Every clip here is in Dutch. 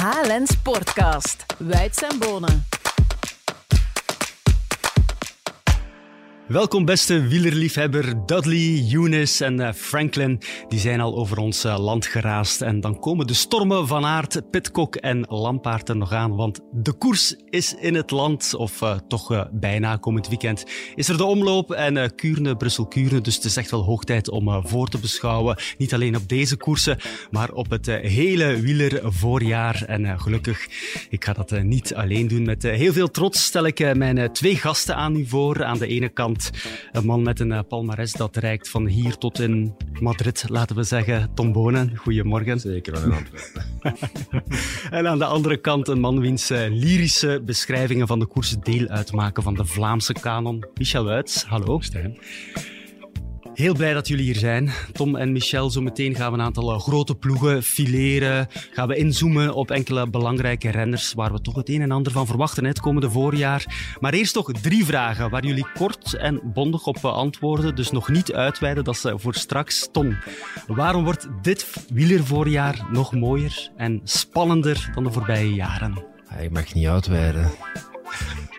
HLN Sportcast. Wijd en Bonen. Welkom beste wielerliefhebber Dudley, Eunice en uh, Franklin. Die zijn al over ons uh, land geraast. En dan komen de stormen van Aert, Pitcock en Lampaard er nog aan. Want de koers is in het land, of uh, toch bijna komend weekend, is er de omloop en Kuurne, Brussel-Kuurne. Dus het is echt wel hoog tijd om voor te beschouwen. Niet alleen op deze koersen, maar op het hele wielervoorjaar. En gelukkig, ik ga dat niet alleen doen. Met heel veel trots stel ik mijn twee gasten aan u voor. Aan de ene kant een man met een palmares dat reikt van hier tot in Madrid, laten we zeggen. Tom Bonen, goedemorgen. Zeker, van in Antwerpen. en aan de andere kant een man wiens lyrische beschrijvingen van de koers deel uitmaken van de Vlaamse kanon. Michel Wuits, hallo. Stijn. Heel blij dat jullie hier zijn. Tom en Michel, zo meteen gaan we een aantal grote ploegen fileren. Gaan we inzoomen op enkele belangrijke renners waar we toch het een en ander van verwachten het komende voorjaar. Maar eerst toch drie vragen waar jullie kort en bondig op antwoorden. Dus nog niet uitweiden, dat is voor straks. Tom, waarom wordt dit wielervoorjaar nog mooier en spannender dan de voorbije jaren? Ik mag niet uitweiden.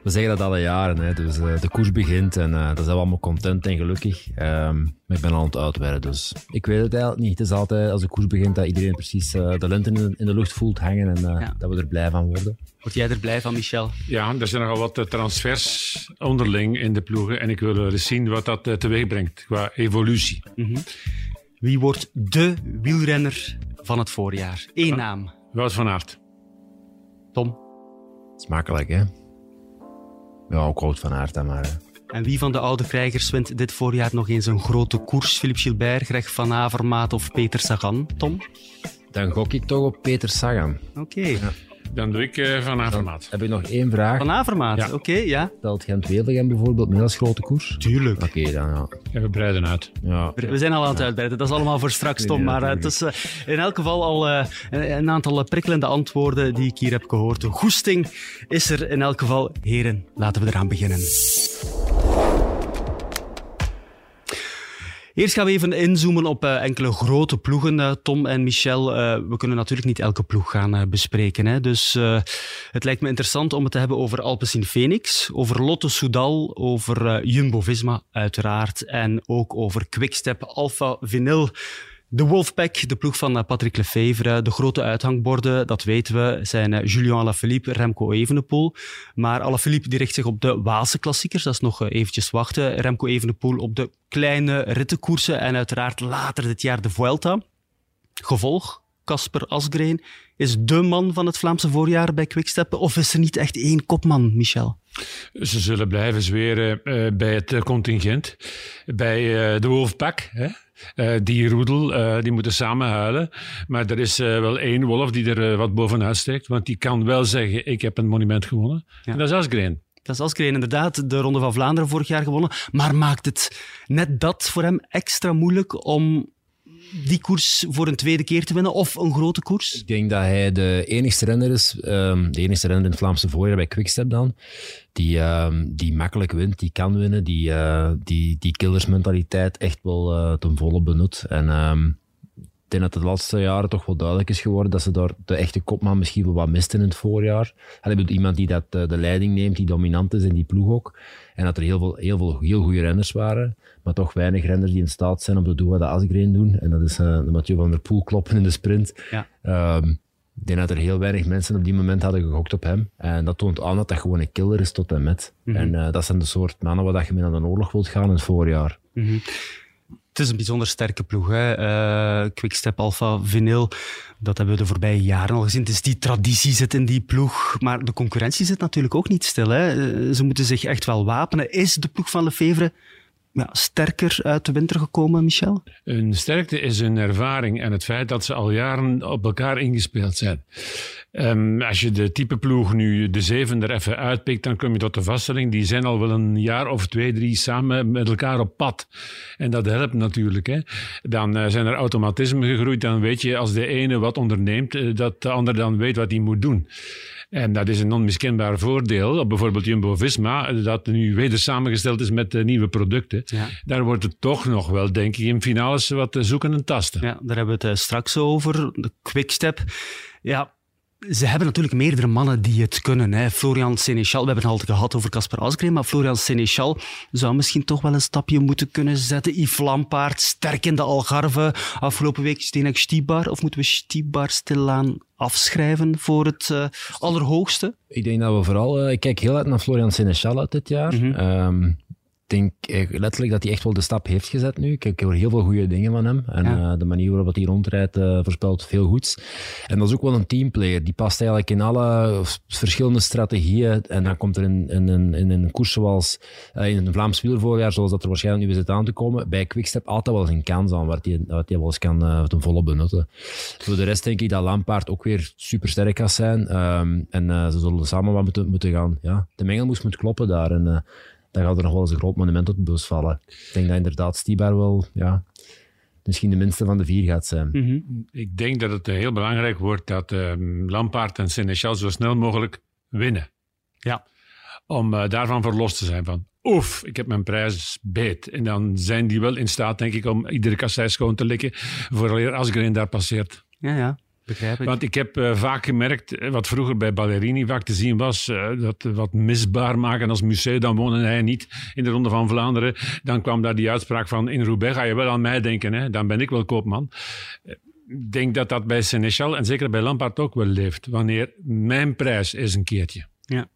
We zeggen dat alle jaren. Hè. Dus uh, de koers begint en uh, dan zijn we allemaal content en gelukkig. Um, maar ik ben aan het uitweiden, dus ik weet het eigenlijk niet. Het is altijd als de koers begint dat iedereen precies uh, de lente in de, in de, lucht voelt hangen en ja. dat we er blij van worden. Word jij er blij van, Michel? Ja, er zijn nogal wat transfers onderling in de ploegen en ik wil eens zien wat dat teweeg brengt qua evolutie. Mm -hmm. Wie wordt de wielrenner van het voorjaar? Eén naam. Wout van Aert. Tom? Smakelijk, hè? Ja, ook Wout van Aert dan maar. En wie van de oude krijgers wint dit voorjaar nog eens een grote koers? Philippe Gilbert, Greg van Avermaat of Peter Sagan? Tom? Dan gok ik toch op Peter Sagan. Oké. Okay. Ja. Dan doe ik uh, Van Avermaat. heb ik nog één vraag. Van Avermaat, ja. oké, okay, ja. Telt Gent-Wevelgem bijvoorbeeld mee als grote koers? Tuurlijk. Oké, okay, dan ja. ja. We breiden uit. Ja. We zijn al aan het uitbreiden, dat is allemaal voor straks, Tom. Maar uh, het is uh, in elk geval al een, een aantal prikkelende antwoorden die ik hier heb gehoord. De goesting is er in elk geval. Heren, laten we eraan beginnen. Eerst gaan we even inzoomen op uh, enkele grote ploegen, uh, Tom en Michel. Uh, we kunnen natuurlijk niet elke ploeg gaan bespreken. Hè? Dus het lijkt me interessant om het te hebben over Alpecin Phoenix, over Lotto Soudal, over Jumbo-Visma uiteraard en ook over Quickstep Alpha Vinyl. De Wolfpack, de ploeg van Patrick Lefevre, de grote uithangborden, dat weten we, zijn Julien Alaphilippe, Remco Evenepoel. Maar Alaphilippe richt zich op de Waalse klassiekers, dat is nog eventjes wachten. Remco Evenepoel op de kleine rittenkoersen en uiteraard later dit jaar de Vuelta. Gevolg, Casper Asgreen is de man van het Vlaamse voorjaar bij Quickstep, of is er niet echt één kopman, Michel? Ze zullen blijven zweren uh, bij het contingent, bij uh, de Wolfpack. Hè? Uh, die roedel, uh, die moeten samen huilen. Maar er is uh, wel één wolf die er wat bovenuit steekt. Want die kan wel zeggen, ik heb een monument gewonnen. Ja. En dat is Asgreen. Dat is Asgreen inderdaad de Ronde van Vlaanderen vorig jaar gewonnen. Maar maakt het net dat voor hem extra moeilijk om die koers voor een tweede keer te winnen of een grote koers? Ik denk dat hij de enigste renner is, um, de enigste renner in het Vlaamse voorjaar bij Quickstep dan, die, um, die makkelijk wint, die kan winnen, die, uh, die, die killersmentaliteit echt wel uh, ten volle benut. En ik denk dat het de laatste jaren toch wel duidelijk is geworden dat ze daar de echte kopman misschien wel wat misten in het voorjaar. Hij bedoelt iemand die dat, uh, de leiding neemt, die dominant is in die ploeg ook. En dat er heel veel, heel veel heel goede renners waren, maar toch weinig renners die in staat zijn om te doen wat de Asgreen doen. En dat is uh, de Mathieu van der Poel kloppen in de sprint. Ja. Um, ik denk dat er heel weinig mensen op die moment hadden gegokt op hem. En dat toont aan dat dat gewoon een killer is tot en met. Mm -hmm. En uh, dat zijn de soort mannen waar je mee naar de oorlog wilt gaan in het voorjaar. Mm -hmm. Het is een bijzonder sterke ploeg. Hè? Uh, Quickstep, Alpha, Vinyl. Dat hebben we de voorbije jaren al gezien. Dus die traditie zit in die ploeg. Maar de concurrentie zit natuurlijk ook niet stil. Hè? Uh, ze moeten zich echt wel wapenen. Is de ploeg van Lefevre ja, sterker uit de winter gekomen, Michel? Hun sterkte is hun ervaring en het feit dat ze al jaren op elkaar ingespeeld zijn. Um, als je de type ploeg nu de zeven er even uitpikt, dan kom je tot de vaststelling, die zijn al wel een jaar of twee, drie samen met elkaar op pad. En dat helpt natuurlijk. Hè. Dan uh, zijn er automatismen gegroeid, dan weet je als de ene wat onderneemt, uh, dat de ander dan weet wat hij moet doen. En dat is een onmiskenbaar voordeel op bijvoorbeeld Jumbo-Visma, dat nu weder samengesteld is met uh, nieuwe producten. Ja. Daar wordt het toch nog wel, denk ik, in finales wat zoeken en tasten. Ja, daar hebben we het straks over. De Quickstep. Ja, ze hebben natuurlijk meerdere mannen die het kunnen. Hè. Florian Seneschal, we hebben het altijd gehad over Casper Asgreen, maar Florian Seneschal zou misschien toch wel een stapje moeten kunnen zetten. Yves Lampaard, sterk in de Algarve. Afgelopen week Stenek Stibar. Of moeten we Stibar stilaan afschrijven voor het uh, allerhoogste? Ik denk dat we vooral... Uh, ik kijk heel uit naar Florian Seneschal uit dit jaar. Mm -hmm denk letterlijk dat hij echt wel de stap heeft gezet nu. Ik, hoor heel veel goede dingen van hem. En ja. uh, de manier waarop hij rondrijdt uh, voorspelt veel goeds. En dat is ook wel een teamplayer. Die past eigenlijk in alle verschillende strategieën. En dan komt er in, in, in, in een koers zoals uh, in een Vlaams wielervoorjaar, zoals dat er waarschijnlijk nu is aan te komen, bij Quickstep altijd wel eens een kans aan, waar hij, wat hij wel eens kan ten volle benutten. Voor de rest denk ik dat Lampaard ook weer super sterk gaat zijn. Um, en ze zullen samen wat moeten, moeten gaan. Ja, de mengelmoes moet kloppen daar. En, dan gaat er nog wel eens een groot monument op de bus vallen. Ik denk dat inderdaad Stibar wel ja, misschien de minste van de vier gaat zijn. Mhm. Ik denk dat het heel belangrijk wordt dat uh, Lampaard en Seneschal zo snel mogelijk winnen. Ja. Om uh, daarvan verlost te zijn van, oef, ik heb mijn prijs beet. En dan zijn die wel in staat, denk ik, om iedere kassei schoon te likken, vooraleer Asgreen daar passeert. Ja, ja. Want ik heb uh, vaak gemerkt, eh, wat vroeger bij Ballerini vaak te zien was, uh, dat wat misbaar maken als museum, dan woonde hij niet in de Ronde van Vlaanderen. Dan kwam daar die uitspraak van, in Roubaix ga je wel aan mij denken, hè? dan ben ik wel koopman. Ik denk dat dat bij Seneschal en zeker bij Lampard ook wel leeft, wanneer mijn prijs is een keertje. Ja.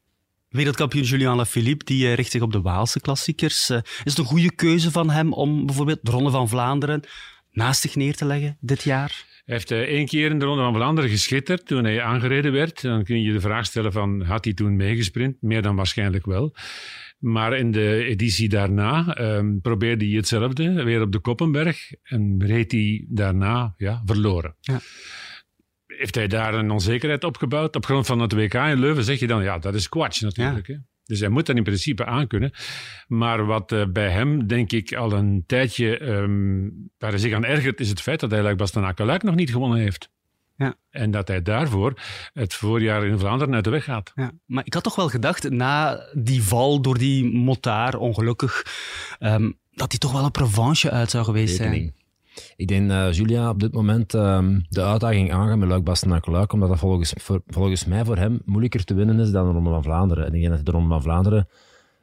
Wereldkampioen Julian Lafilippe, die richt zich op de Waalse klassiekers. is het een goede keuze van hem om bijvoorbeeld de Ronde van Vlaanderen naast zich neer te leggen dit jaar? Heeft eh, één keer in de Ronde van Vlaanderen geschitterd toen hij aangereden werd. Dan kun je de vraag stellen van, had hij toen meegesprint? Meer dan waarschijnlijk wel. Maar in de editie daarna um, probeerde hij hetzelfde, weer op de Koppenberg. En reed hij daarna ja, verloren. Ja. Heeft hij daar een onzekerheid opgebouwd? Op grond van het WK in Leuven zeg je dan, ja, dat is kwatsch natuurlijk. Ja. Hè? Dus hij moet dat in principe aankunnen. Maar wat uh, bij hem, denk ik, al een tijdje um, waar hij zich aan ergert, is het feit dat hij Luik Bastenaken nog niet gewonnen heeft. Ja. En dat hij daarvoor het voorjaar in Vlaanderen uit de weg gaat. Ja, maar ik had toch wel gedacht, na die val door die motaar, ongelukkig, um, dat hij toch wel op revanche uit zou geweest zijn. Ik denk dat Julia op dit moment um, de uitdaging aangaat met Luik Bastenaken Luik, omdat dat volgens, voor, volgens mij voor hem moeilijker te winnen is dan de Ronde van Vlaanderen. En ik denk dat de Ronde van Vlaanderen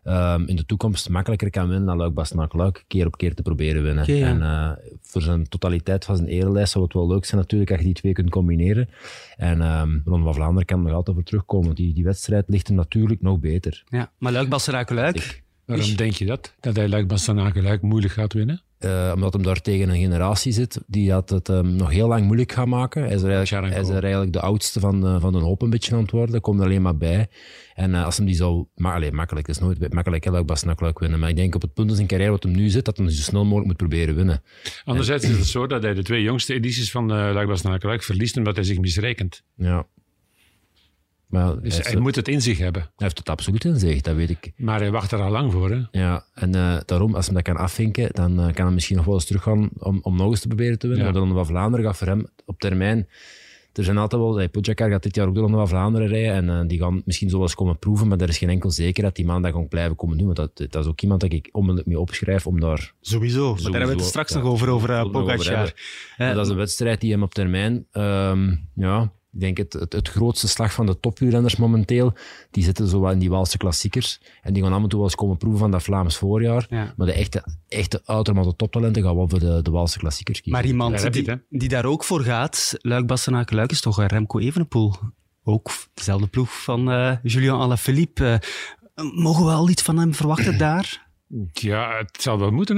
um, in de toekomst makkelijker kan winnen dan Luik Bastenaken Luik, keer op keer te proberen winnen. Okay, ja. En uh, voor zijn totaliteit van zijn erelijst zou het wel leuk zijn natuurlijk als je die twee kunt combineren. En um, Ronde van Vlaanderen kan er nog altijd voor terugkomen, want die, die wedstrijd ligt hem natuurlijk nog beter. Ja, maar Luik Bastenaken Luik... Waarom denk je dat? Dat hij Luik Bastenaken Luik moeilijk gaat winnen? Uh, omdat hem daar tegen een generatie zit die had het um, nog heel lang moeilijk gaat maken. Hij is er eigenlijk, hij is er eigenlijk de oudste van, uh, van de hoop een beetje aan het worden. Komt er alleen maar bij. En uh, als hem die zou... Maar, allez, makkelijk, is nooit makkelijk, heel Basnak winnen. Maar ik denk op het punt in zijn carrière wat hem nu zit, dat hij zo snel mogelijk moet proberen winnen. Anderzijds en, is het zo dat hij de twee jongste edities van uh, verliest omdat hij zich misrekent. Ja, maar dus hij, hij moet het in zich hebben. Hij heeft het absoluut in zich, dat weet ik. Maar hij wacht er al lang voor. Hè? Ja, en uh, daarom, als hij dat kan afvinken, dan uh, kan hij misschien nog wel eens teruggaan om, om nog eens te proberen te winnen. Ja. Maar de Ronde van Vlaanderen gaat voor hem op termijn... Er zijn altijd wel... Hey, Pogacar gaat dit jaar ook de Ronde van Vlaanderen rijden en uh, die gaan misschien zo wel eens komen proeven, maar er is geen enkel zeker dat die man dat gaat blijven komen doen. Want dat, dat is ook iemand dat ik onmiddellijk mee opschrijf om daar... Sowieso, maar daar hebben we het straks ja, nog over, over uh, Pogacar. dat is een wedstrijd die hem op termijn... Um, ja, ik denk het, het, het, grootste slag van de topwielrenners momenteel, die zitten zo in die Waalse klassiekers. En die gaan af en toe wel eens komen proeven van dat Vlaams voorjaar. Ja. Maar de echte, echte uitermate toptalenten gaan wel voor de, de Waalse klassiekers kiezen. Maar iemand die, die, daar ook voor gaat, Luik Bastenaken Luik, is toch Remco Evenepoel. Ook dezelfde ploeg van uh, Julian Alaphilippe. Uh, mogen we al iets van hem verwachten daar? Ja, het zal wel moeten,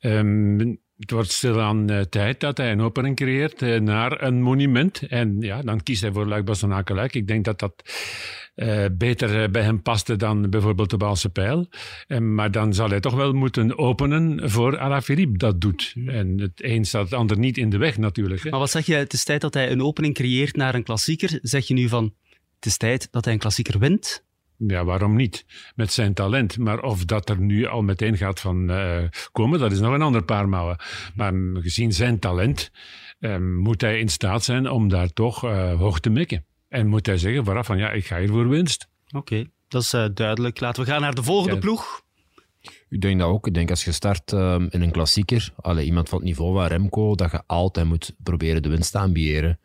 hè. Um, het wordt stilaan uh, tijd dat hij een opening creëert uh, naar een monument. En ja, dan kiest hij voor Luik Bastenaken Ik denk dat dat uh, beter bij hem paste dan bijvoorbeeld de Baalse Pijl. maar dan zal hij toch wel moeten openen voor Alaphilippe dat doet. En het een staat het ander niet in de weg natuurlijk. Hè. Maar wat zeg je, het is tijd dat hij een opening creëert naar een klassieker. Zeg je nu van, het is tijd dat hij een klassieker wint? Ja, waarom niet? Met zijn talent. Maar of dat er nu al meteen gaat van uh, komen, dat is nog een ander paar mouwen. Maar gezien zijn talent uh, moet hij in staat zijn om daar toch uh, hoog te mikken. En moet hij zeggen vooraf van ja, ik ga hier voor winst. Oké, okay, dat is duidelijk. Laten we gaan naar de volgende ja. ploeg. Ik denk dat ook. Ik denk als je start um, in een klassieker, alle, iemand van het niveau van Remco, dat je altijd moet proberen de winst te ambiëren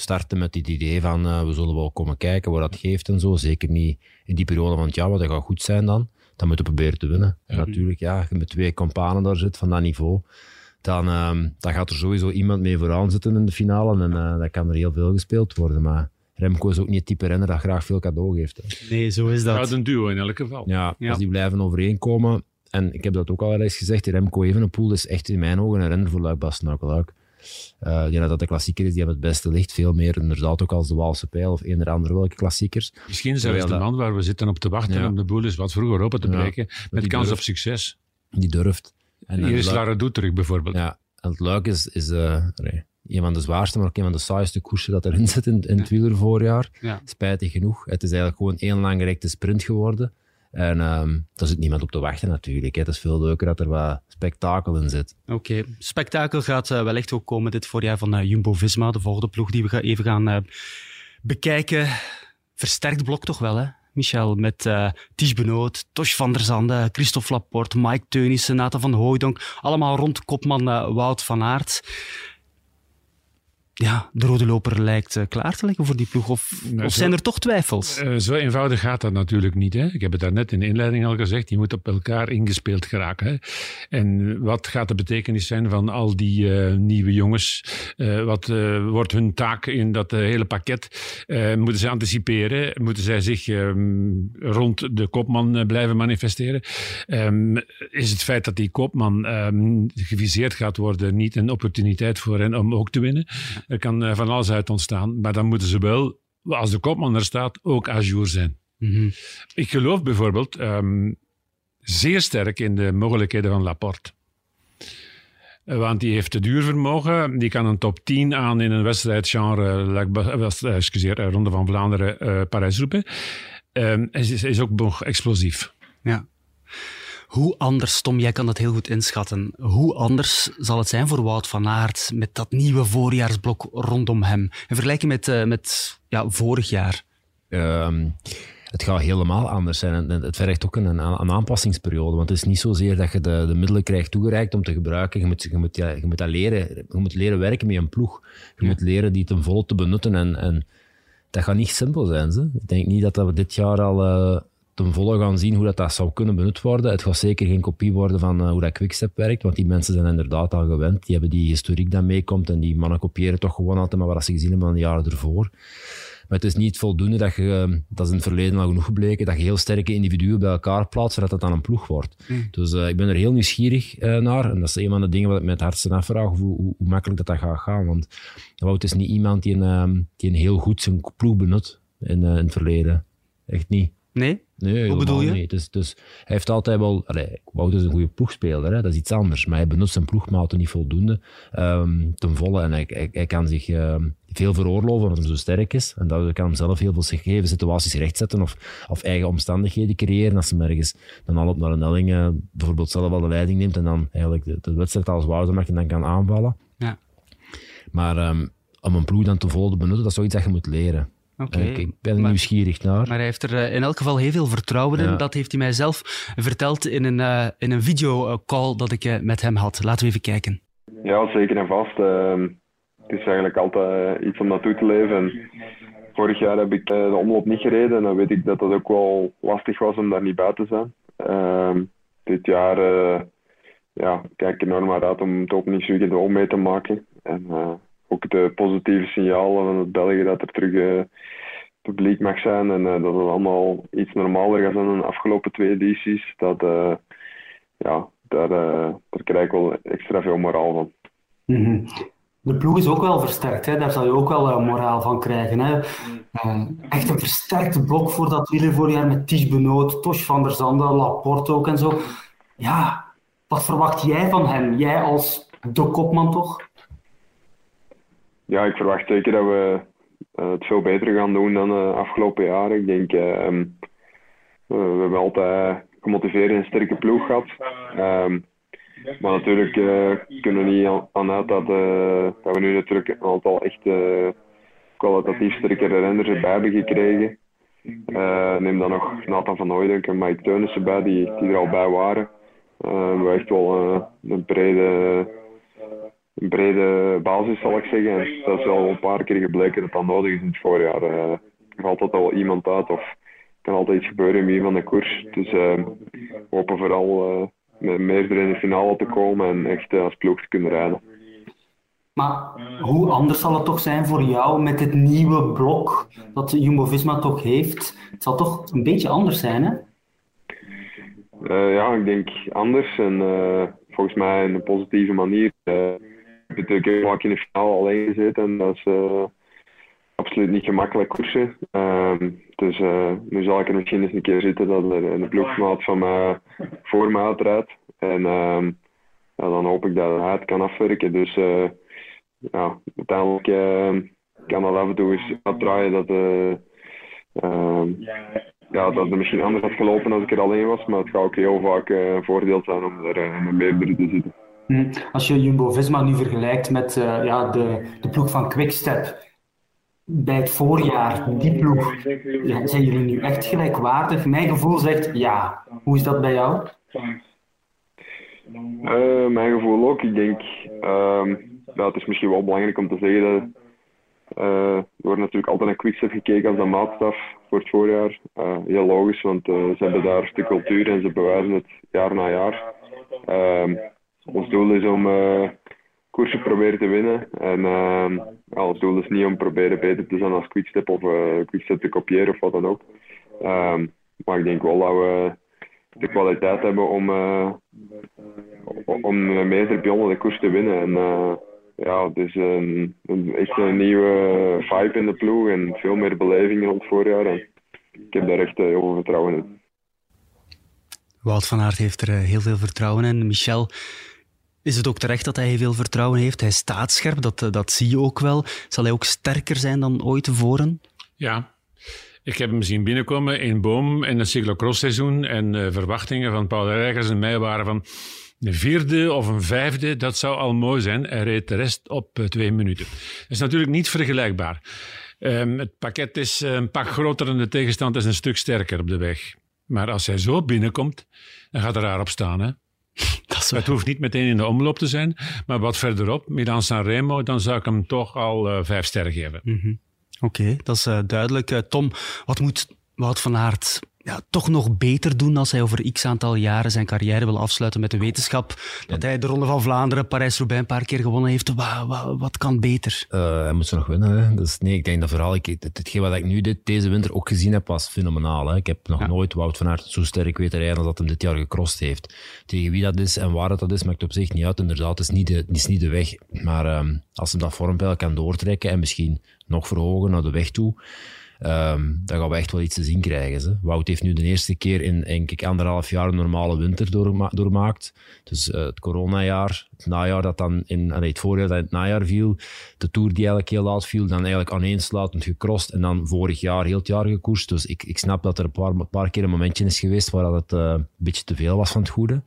starten met het idee van uh, we zullen wel komen kijken wat dat geeft en zo. Zeker niet in die periode van het jaar, wat dat gaat goed zijn dan. Dan moeten we proberen te winnen. En natuurlijk, ja, als je met twee companen daar zit van dat niveau, dan, uh, dan gaat er sowieso iemand mee vooraan zitten in de finale en uh, dan kan er heel veel gespeeld worden. Maar Remco is ook niet het type renner dat graag veel cadeau geeft. Hè. Nee, zo is dat. Ja, een duo in elk geval. Ja, als die blijven overeenkomen. En ik heb dat ook al eens gezegd, Remco Evenepoel is echt in mijn ogen een renner voor Luik Bastenaken uh, ik denk dat de klassieker is die hem het beste ligt. Veel meer inderdaad ook als de Waalse Pijl of een of andere welke klassiekers. Misschien zelfs de man waar we zitten op te wachten om de boel eens wat vroeger open te breken. met kans op succes. Die durft. En Hier is Lara terug bijvoorbeeld. Ja, en het Luik is, is uh, een van de zwaarste, maar ook een van de saaiste koersen dat erin zit in, in het wielervoorjaar. Spijtig genoeg. Het is eigenlijk gewoon één langgerekte sprint geworden. En um, daar zit niemand op te wachten natuurlijk. Het is veel leuker dat er wat spektakel in zit. Oké, spektakel gaat uh, wellicht ook komen dit voorjaar van uh, Jumbo-Visma, de volgende ploeg die we even gaan uh, bekijken. Versterkt blok toch wel, hè? Michel, met uh, Ties Benoot, Tosh van der Zande, Christophe Laporte, Mike Teunissen, Nathan van Hooijdonk. Allemaal rond kopman Wout van Aert ja, de rode loper lijkt uh, klaar te liggen voor die ploeg? Of, of zijn er toch twijfels? Uh, zo eenvoudig gaat dat natuurlijk niet. Hè? Ik heb het daarnet in de inleiding al gezegd. Je moet op elkaar ingespeeld geraken. Hè? En wat gaat de betekenis zijn van al die uh, nieuwe jongens? wat wordt hun taak in dat hele pakket? moeten ze anticiperen? Moeten zij zich um, rond de kopman blijven manifesteren? Um, is het feit dat die kopman um, geviseerd gaat worden niet een opportuniteit voor hen om ook te winnen? Er kan eh, van alles uit ontstaan. Maar dan moeten ze wel, als de kopman er staat, ook ajour zijn. Mm Ik geloof bijvoorbeeld um, zeer sterk in de mogelijkheden van Laporte. Eh, want die heeft het duurvermogen. Die kan een top 10 aan in een wedstrijdgenre, uh, excuseer, Ronde van Vlaanderen, uh, Parijs-Roubaix. Um, is, is ook nog explosief. Ja. Hoe anders, Tom, jij kan dat heel goed inschatten. Hoe anders zal het zijn voor Wout van Aert met dat nieuwe voorjaarsblok rondom hem? In vergelijking met, uh, met ja, vorig jaar. Um, het gaat helemaal anders zijn. het vergt ook een, een, aanpassingsperiode. Want het is niet zozeer dat je de, de middelen krijgt toegereikt om te gebruiken. Je moet, je moet, ja, je moet dat leren. Je moet leren werken met een ploeg. Je moet leren die ten volle te benutten. En, en dat gaat niet simpel zijn. Ze. Ik denk niet dat we dit jaar al... Uh, ten volle gaan zien hoe dat, dat zou kunnen benut worden. Het gaat zeker geen kopie worden van uh, hoe dat Quickstep werkt, want die mensen zijn inderdaad al gewend. Die hebben die historiek dat meekomt en die mannen kopiëren toch gewoon altijd maar wat ze gezien hebben van de jaren ervoor. Maar het is niet voldoende dat je, eh, dat is in het verleden al genoeg gebleken, dat je heel sterke individuen bij elkaar plaatst, zodat dat dan een ploeg wordt. Mm. Dus uh, ik ben er heel nieuwsgierig uh, naar. En dat is een van de dingen wat ik met het hardste afvraag, hoe, hoe, hoe, makkelijk dat, dat gaat gaan. Want Wout is niet iemand die een, die een heel goed zijn ploeg benut in, in het verleden. Echt niet. Nee? Nee, Hoe bedoel je? Niet. Dus, dus hij heeft altijd wel... Allee, Wout is een goede ploegspeler, hè, dat is iets anders. Maar hij benut zijn ploegmaten niet voldoende um, ten volle. En hij, hij, kan zich um, veel veroorloven omdat hij zo sterk is. En dat kan hem zelf heel veel gegeven situaties rechtzetten of, of eigen omstandigheden creëren. Als hij ergens dan al op naar een helling uh, bijvoorbeeld zelf al de leiding neemt en dan eigenlijk de, de wedstrijd als Wouter maakt en dan kan aanvallen. Ja. Maar um, om een ploeg dan te volle te benutten, dat is zoiets dat je moet leren. Okay. Ik, ben maar, nieuwsgierig naar. Maar hij heeft er uh, in elk geval heel veel vertrouwen in. Dat heeft hij mij zelf verteld in een, uh, in een videocall dat ik uh, met hem had. Laten we even kijken. Ja, zeker en vast. Ehm, het is eigenlijk altijd iets om naartoe te leven. En vorig jaar heb ik de omloop niet gereden. En dan weet ik dat dat ook wel lastig was om daar niet bij te zijn. Ehm, dit jaar ja, kijk ik enorm naar uit om het Opening Weekend ook mee te maken. En ook de positieve signalen van het België dat er terug uh, publiek mag zijn en uh, dat het allemaal iets normaler gaat zijn dan de afgelopen twee edities. Dat, uh, ja, daar, daar krijg ik wel extra veel moraal van. -hmm. De ploeg is ook wel versterkt, hè? daar zal je ook wel moraal van krijgen. Hè? echt een versterkte blok voor dat wielervoorjaar met Ties Benoot, Tosh van der Zande, Laporte ook en zo. Ja, wat verwacht jij van hem? Jij als de kopman toch? Ja, ik verwacht zeker dat we uh, het veel beter gaan doen dan de uh, afgelopen jaren. Ik denk, uh, we hebben altijd gemotiveerd en sterke ploeg gehad. Um, maar natuurlijk kunnen we niet aan uit dat, dat we nu natuurlijk een aantal echt kwalitatief sterkere renners erbij hebben gekregen. neem dan nog Nathan van Hooydonk en Mike Teunissen bij, die, die er al bij waren. we hebben echt wel een brede brede basis, zal ik zeggen. En dat is al een paar keer gebleken dat dat nodig is in het voorjaar. Uh, er valt altijd al iemand uit of kan altijd iets gebeuren met iemand de koers. Dus we hopen vooral met meerdere in de finale te komen en echt als ploeg te kunnen rijden. Maar hoe anders zal het toch zijn voor jou met het nieuwe blok dat Jumbo-Visma toch heeft? Het zal toch een beetje anders zijn, hè? Uh, ja, ik denk anders en uh, volgens mij in een positieve manier. Uh, heb natuurlijk vaak in de finale alleen gezeten en dat is absoluut niet gemakkelijk koersen. Ehm, dus nu zal ik er misschien eens een keer zitten dat er een ploegmaat van mij voor me uitrijdt. En ehm, ja, dan hoop ik dat hij het kan afwerken. Dus ja, uiteindelijk kan dat af en toe eens uitdraaien dat, ehm, ja, dat het misschien anders had gelopen als ik er alleen was. Maar het gaat ook heel vaak een voordeel zijn om er uh, met meerdere te zitten. Hm. Als je Jumbo-Visma nu vergelijkt met uh, ja, de, de ploeg van Quickstep, bij het voorjaar, die ploeg, zijn jullie nu echt gelijkwaardig? Mijn gevoel zegt ja. Hoe is dat bij jou? Uh, mijn gevoel ook. Ik denk, uh, ja, het is misschien wel belangrijk om te zeggen uh, er wordt natuurlijk altijd naar Quickstep gekeken als een maatstaf voor het voorjaar. Heel logisch, want ze hebben daar de cultuur en ze bewijzen het jaar na jaar. Ons doel is om koersen proberen te winnen. En ehm, ja, ons doel is niet om proberen beter te zijn als Quickstep of Quickstep te kopiëren of wat dan ook. Ehm, maar ik denk wel dat we de kwaliteit hebben om, om meerdere pionnen de koers te winnen. En, ja, het is een, een, echt een nieuwe vibe in de ploeg en veel meer beleving rond het voorjaar. En ik heb daar echt eh, heel veel vertrouwen in. Wout van Aert heeft er eh, heel veel vertrouwen in. Michel, is het ook terecht dat hij veel vertrouwen heeft? Hij staat scherp, dat, eh, dat zie je ook wel. Zal hij ook sterker zijn dan ooit tevoren? Ja, ik heb hem zien binnenkomen in Boom in het cyclocross-seizoen. En uh, verwachtingen van Paul Rijgers en mij waren van een vierde of een vijfde, dat zou al mooi zijn. Hij reed de rest op uh, twee minuten. Dat is natuurlijk niet vergelijkbaar. Um, het pakket is een pak groter en de tegenstand is een stuk sterker op de weg. Maar als hij zo binnenkomt, dan gaat er raar op staan. Hè? Dat het hoeft niet meteen in de omloop te zijn, maar wat verderop, Milan Sanremo, dan zou ik hem toch al uh, vijf sterren geven. Mm -hmm. Oké, okay, dat is uh, duidelijk. Tom, wat moet Wout van Aert ja, toch nog beter doen als hij over x aantal jaren zijn carrière wil afsluiten met de wetenschap dat hij de Ronde van Vlaanderen, Parijs-Roubaix een paar keer gewonnen heeft. Wat, wat, wat kan beter? Uh, hij moet ze nog winnen. Hè. Dus nee, ik denk dat vooral, ik, het, hetgeen wat ik nu dit, deze winter ook gezien heb, was fenomenaal. Hè. Ik heb nog ja. nooit Wout van Aert zo sterk weten rijden als dat hem dit jaar gecrossed heeft. Tegen wie dat is en waar dat is, maakt op zich niet uit. Inderdaad, het is niet de, het is niet de weg. Maar um, als hij dat vormpeil kan doortrekken en misschien nog verhogen naar de weg toe, Um, dan gaan we echt wel iets te zien krijgen. Wout heeft nu de eerste keer in denk ik, anderhalf jaar een normale winter doorma doormaakt. Dus uh, het coronajaar, het najaar dat dan in, allee, het voorjaar dat in het najaar viel, de Tour die eigenlijk heel laat viel, dan eigenlijk aaneensluitend gecrossed en dan vorig jaar heel het jaar gekoerst. Dus ik, ik snap dat er een paar, een paar keer een momentje is geweest waar het uh, een beetje te veel was van het goede.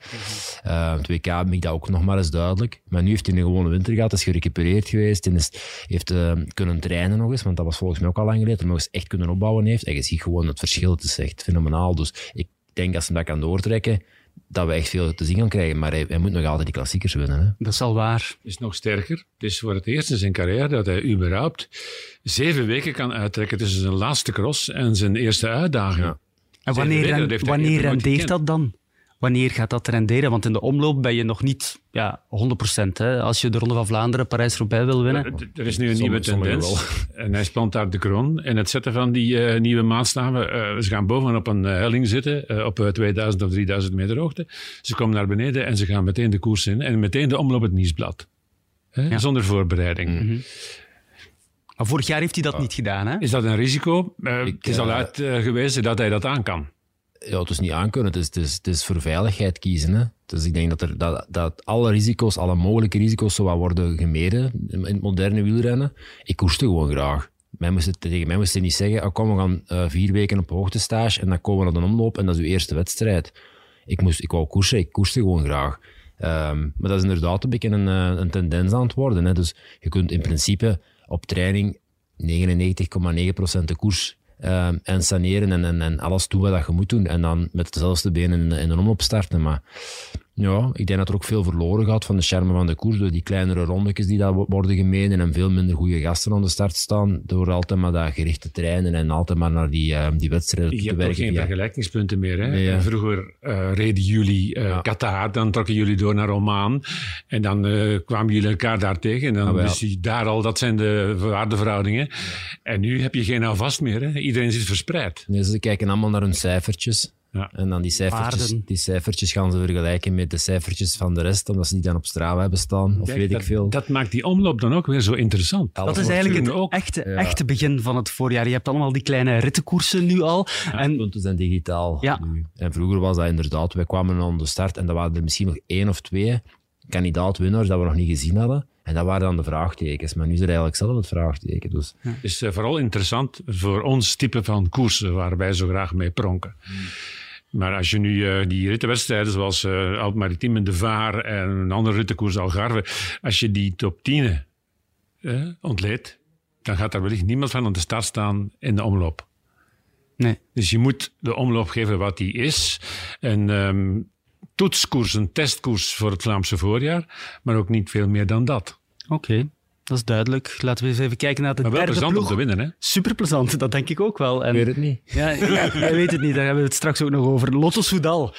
Uh, het WK heb ik dat ook nog maar eens duidelijk. Maar nu heeft hij een gewone winter gehad, is gerecupereerd geweest en is, heeft uh, kunnen trainen nog eens, want dat was volgens mij ook al lang geleden, nog eens echt kunnen opbouwen heeft. En je ziet gewoon het verschil, het is echt fenomenaal. Dus ik denk als hij dat kan doortrekken, dat we echt veel te zien gaan krijgen. Maar hij, hij moet nog altijd die klassiekers winnen. Hè? Dat is al waar. Is nog sterker. Het is voor het eerst in zijn carrière dat hij überhaupt zeven weken kan uittrekken tussen zijn laatste cross en zijn eerste uitdaging. Ja. En wanneer, weken, wanneer rendeert dat dan? Wanneer gaat dat renderen? Want in de omloop ben je nog niet ja, 100%. Hè? Als je de Ronde van Vlaanderen, Parijs-Roubaix wil winnen. Er is nu een nieuwe tendens. En hij spant daar de kroon. En het zetten van die uh, nieuwe maatstaven. Uh, ze gaan bovenop een uh, helling zitten. op 2000 of 3000 meter hoogte. Ze komen naar beneden en ze gaan meteen de koers in. En meteen de omloop het nieuwsblad. Ja. Zonder voorbereiding. Mm -hmm. Maar vorig jaar heeft hij dat niet gedaan. Hè? Is dat een risico? Ik, het is al uitgewezen dat hij dat aan kan ja, het is niet aankunnen. Het is, het, is, voor veiligheid kiezen. Hè. Dus ik denk dat, er, dat, dat alle risico's, alle mogelijke risico's, zo wat worden gemeden in het moderne wielrennen. Ik koerste gewoon graag. Mij moest tegen mij moesten niet zeggen, oh, we gaan uh, vier weken op hoogtestage en dan komen we naar de omloop en dat is uw eerste wedstrijd. Ik, moest, ik wou koersen, ik koerste gewoon graag. Um, maar dat is inderdaad een beetje een, een tendens aan het worden. Hè. Dus je kunt in principe op training 99,9% de koers uh, en saneren en, en, en, alles doen wat je moet doen. En dan met dezelfde benen in, in een omloop starten. Maar Ja, ik denk dat er ook veel verloren gaat van de charme van de koers. Door die kleinere rondetjes die daar wo- worden gemeden en veel minder goede gasten aan de start staan. Door altijd maar dat gerichte trainen en altijd maar naar die, eh, die wedstrijden Je te hebt toch werken. geen vergelijkingspunten meer. Hè? Ja. Vroeger eh, reden jullie Ja. Qatar, dan trokken jullie door naar Oman. En dan kwamen jullie elkaar daar tegen. En dan Ah, wist je daar al, dat zijn de waardeverhoudingen. En nu heb je geen houvast meer. Hè? Iedereen zit verspreid. Nee, ze kijken allemaal naar hun cijfertjes. Ja. En dan die cijfertjes, Waarden. die cijfertjes gaan ze vergelijken met de cijfertjes van de rest, omdat ze die dan op Strava hebben staan, of Kijk, weet dat, ik veel. Dat maakt die omloop dan ook weer zo interessant. Dat is eigenlijk het ook. echte, Ja. echte begin van het voorjaar. Je hebt allemaal die kleine rittenkoersen nu al. En punten zijn digitaal Ja. nu. En vroeger was dat inderdaad, wij kwamen aan de start en er waren er misschien nog één of twee kandidaat-winnaars dat we nog niet gezien hadden. En dat waren dan de vraagtekens. Maar nu is er eigenlijk zelf het vraagteken. Dus Het is eh, vooral interessant voor ons type van koersen waar wij zo graag mee pronken. Maar als je nu eh, die rittenwedstrijden zoals eh Alp Maritiem en de Vaar en een andere rittenkoers Algarve, als je die top 10 eh, ontleedt, dan gaat daar wellicht niemand van aan de start staan in de omloop. nee. Dus je moet de omloop geven wat die is. En ehm toetskoers, een testkoers voor het Vlaamse voorjaar, maar ook niet veel meer dan dat. Oké, dat is duidelijk. Laten we eens even kijken naar de Maar wel derde plezant om te winnen, hè? Super plezant, dat denk ik ook wel. En, ik weet het niet. Ja, ja, jij weet het niet, daar hebben we het straks ook nog over. Lotto Soudal.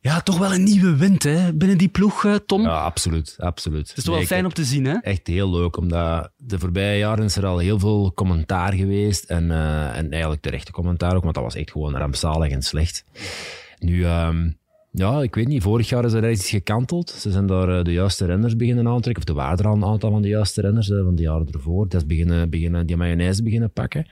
Ja, toch wel een nieuwe wind hè, binnen die ploeg, eh, Tom. Ja, absoluut. absoluut. Het is toch wel fijn om te zien, hè? Echt heel leuk, omdat de voorbije jaren is er al heel veel commentaar geweest. En, eh, en eigenlijk terechte commentaar ook, want dat was echt gewoon rampzalig en slecht. Nu, ehm, ja, ik weet niet, vorig jaar is er iets gekanteld. Ze zijn daar eh, de juiste renners beginnen aantrekken, of er waren er al een aantal van de juiste renners eh, van de jaren ervoor. Dat is beginnen, beginnen, die mayonaise beginnen pakken.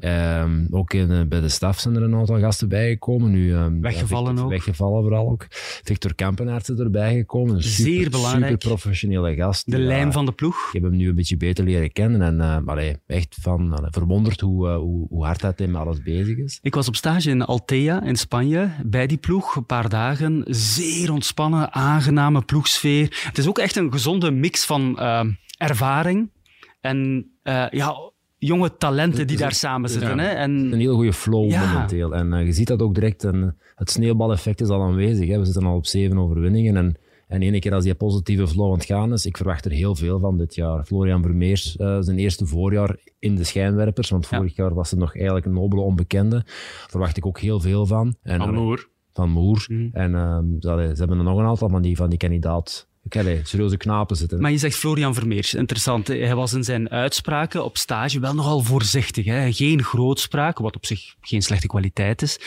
Ehm, ook in, eh, bij de staf zijn er een aantal gasten bijgekomen. Nu, ehm, Weggevallen ja, ook. Weggevallen vooral ook. Victor Kampenaerts is erbij gekomen. Een Zeer super, belangrijk. Super professionele gast. De Ja, lijm van de ploeg. ik heb hem nu een beetje beter leren kennen en uh, allee, echt van, allee, verwonderd hoe, uh, hoe, hoe hard hij met alles bezig is. Ik was op stage in Altea in Spanje bij die ploeg, een paar dagen. Zeer ontspannen, aangename ploegsfeer. Het is ook echt een gezonde mix van uh, ervaring en uh, ja, jonge talenten die daar samen zitten. Ja, hè? En, een hele goede flow Ja. momenteel. En uh, je ziet dat ook direct. En het sneeuwbaleffect is al aanwezig. Hè. We zitten al op zeven overwinningen. En, en ene keer als die positieve flow aan het gaan is, ik verwacht er heel veel van dit jaar. Florian Vermeers, uh, zijn eerste voorjaar in de schijnwerpers, want vorig ja. jaar was het nog eigenlijk een nobele onbekende. Daar verwacht ik ook heel veel van. En. Van Moer. Mm. En um, ze, ze hebben er nog een aantal van die, van die kandidaat Allee, serieuze knapen zitten. Maar je zegt Florian Vermeers, interessant. Hij was in zijn uitspraken op stage wel nogal voorzichtig. Hè? Geen grootspraak, wat op zich geen slechte kwaliteit is.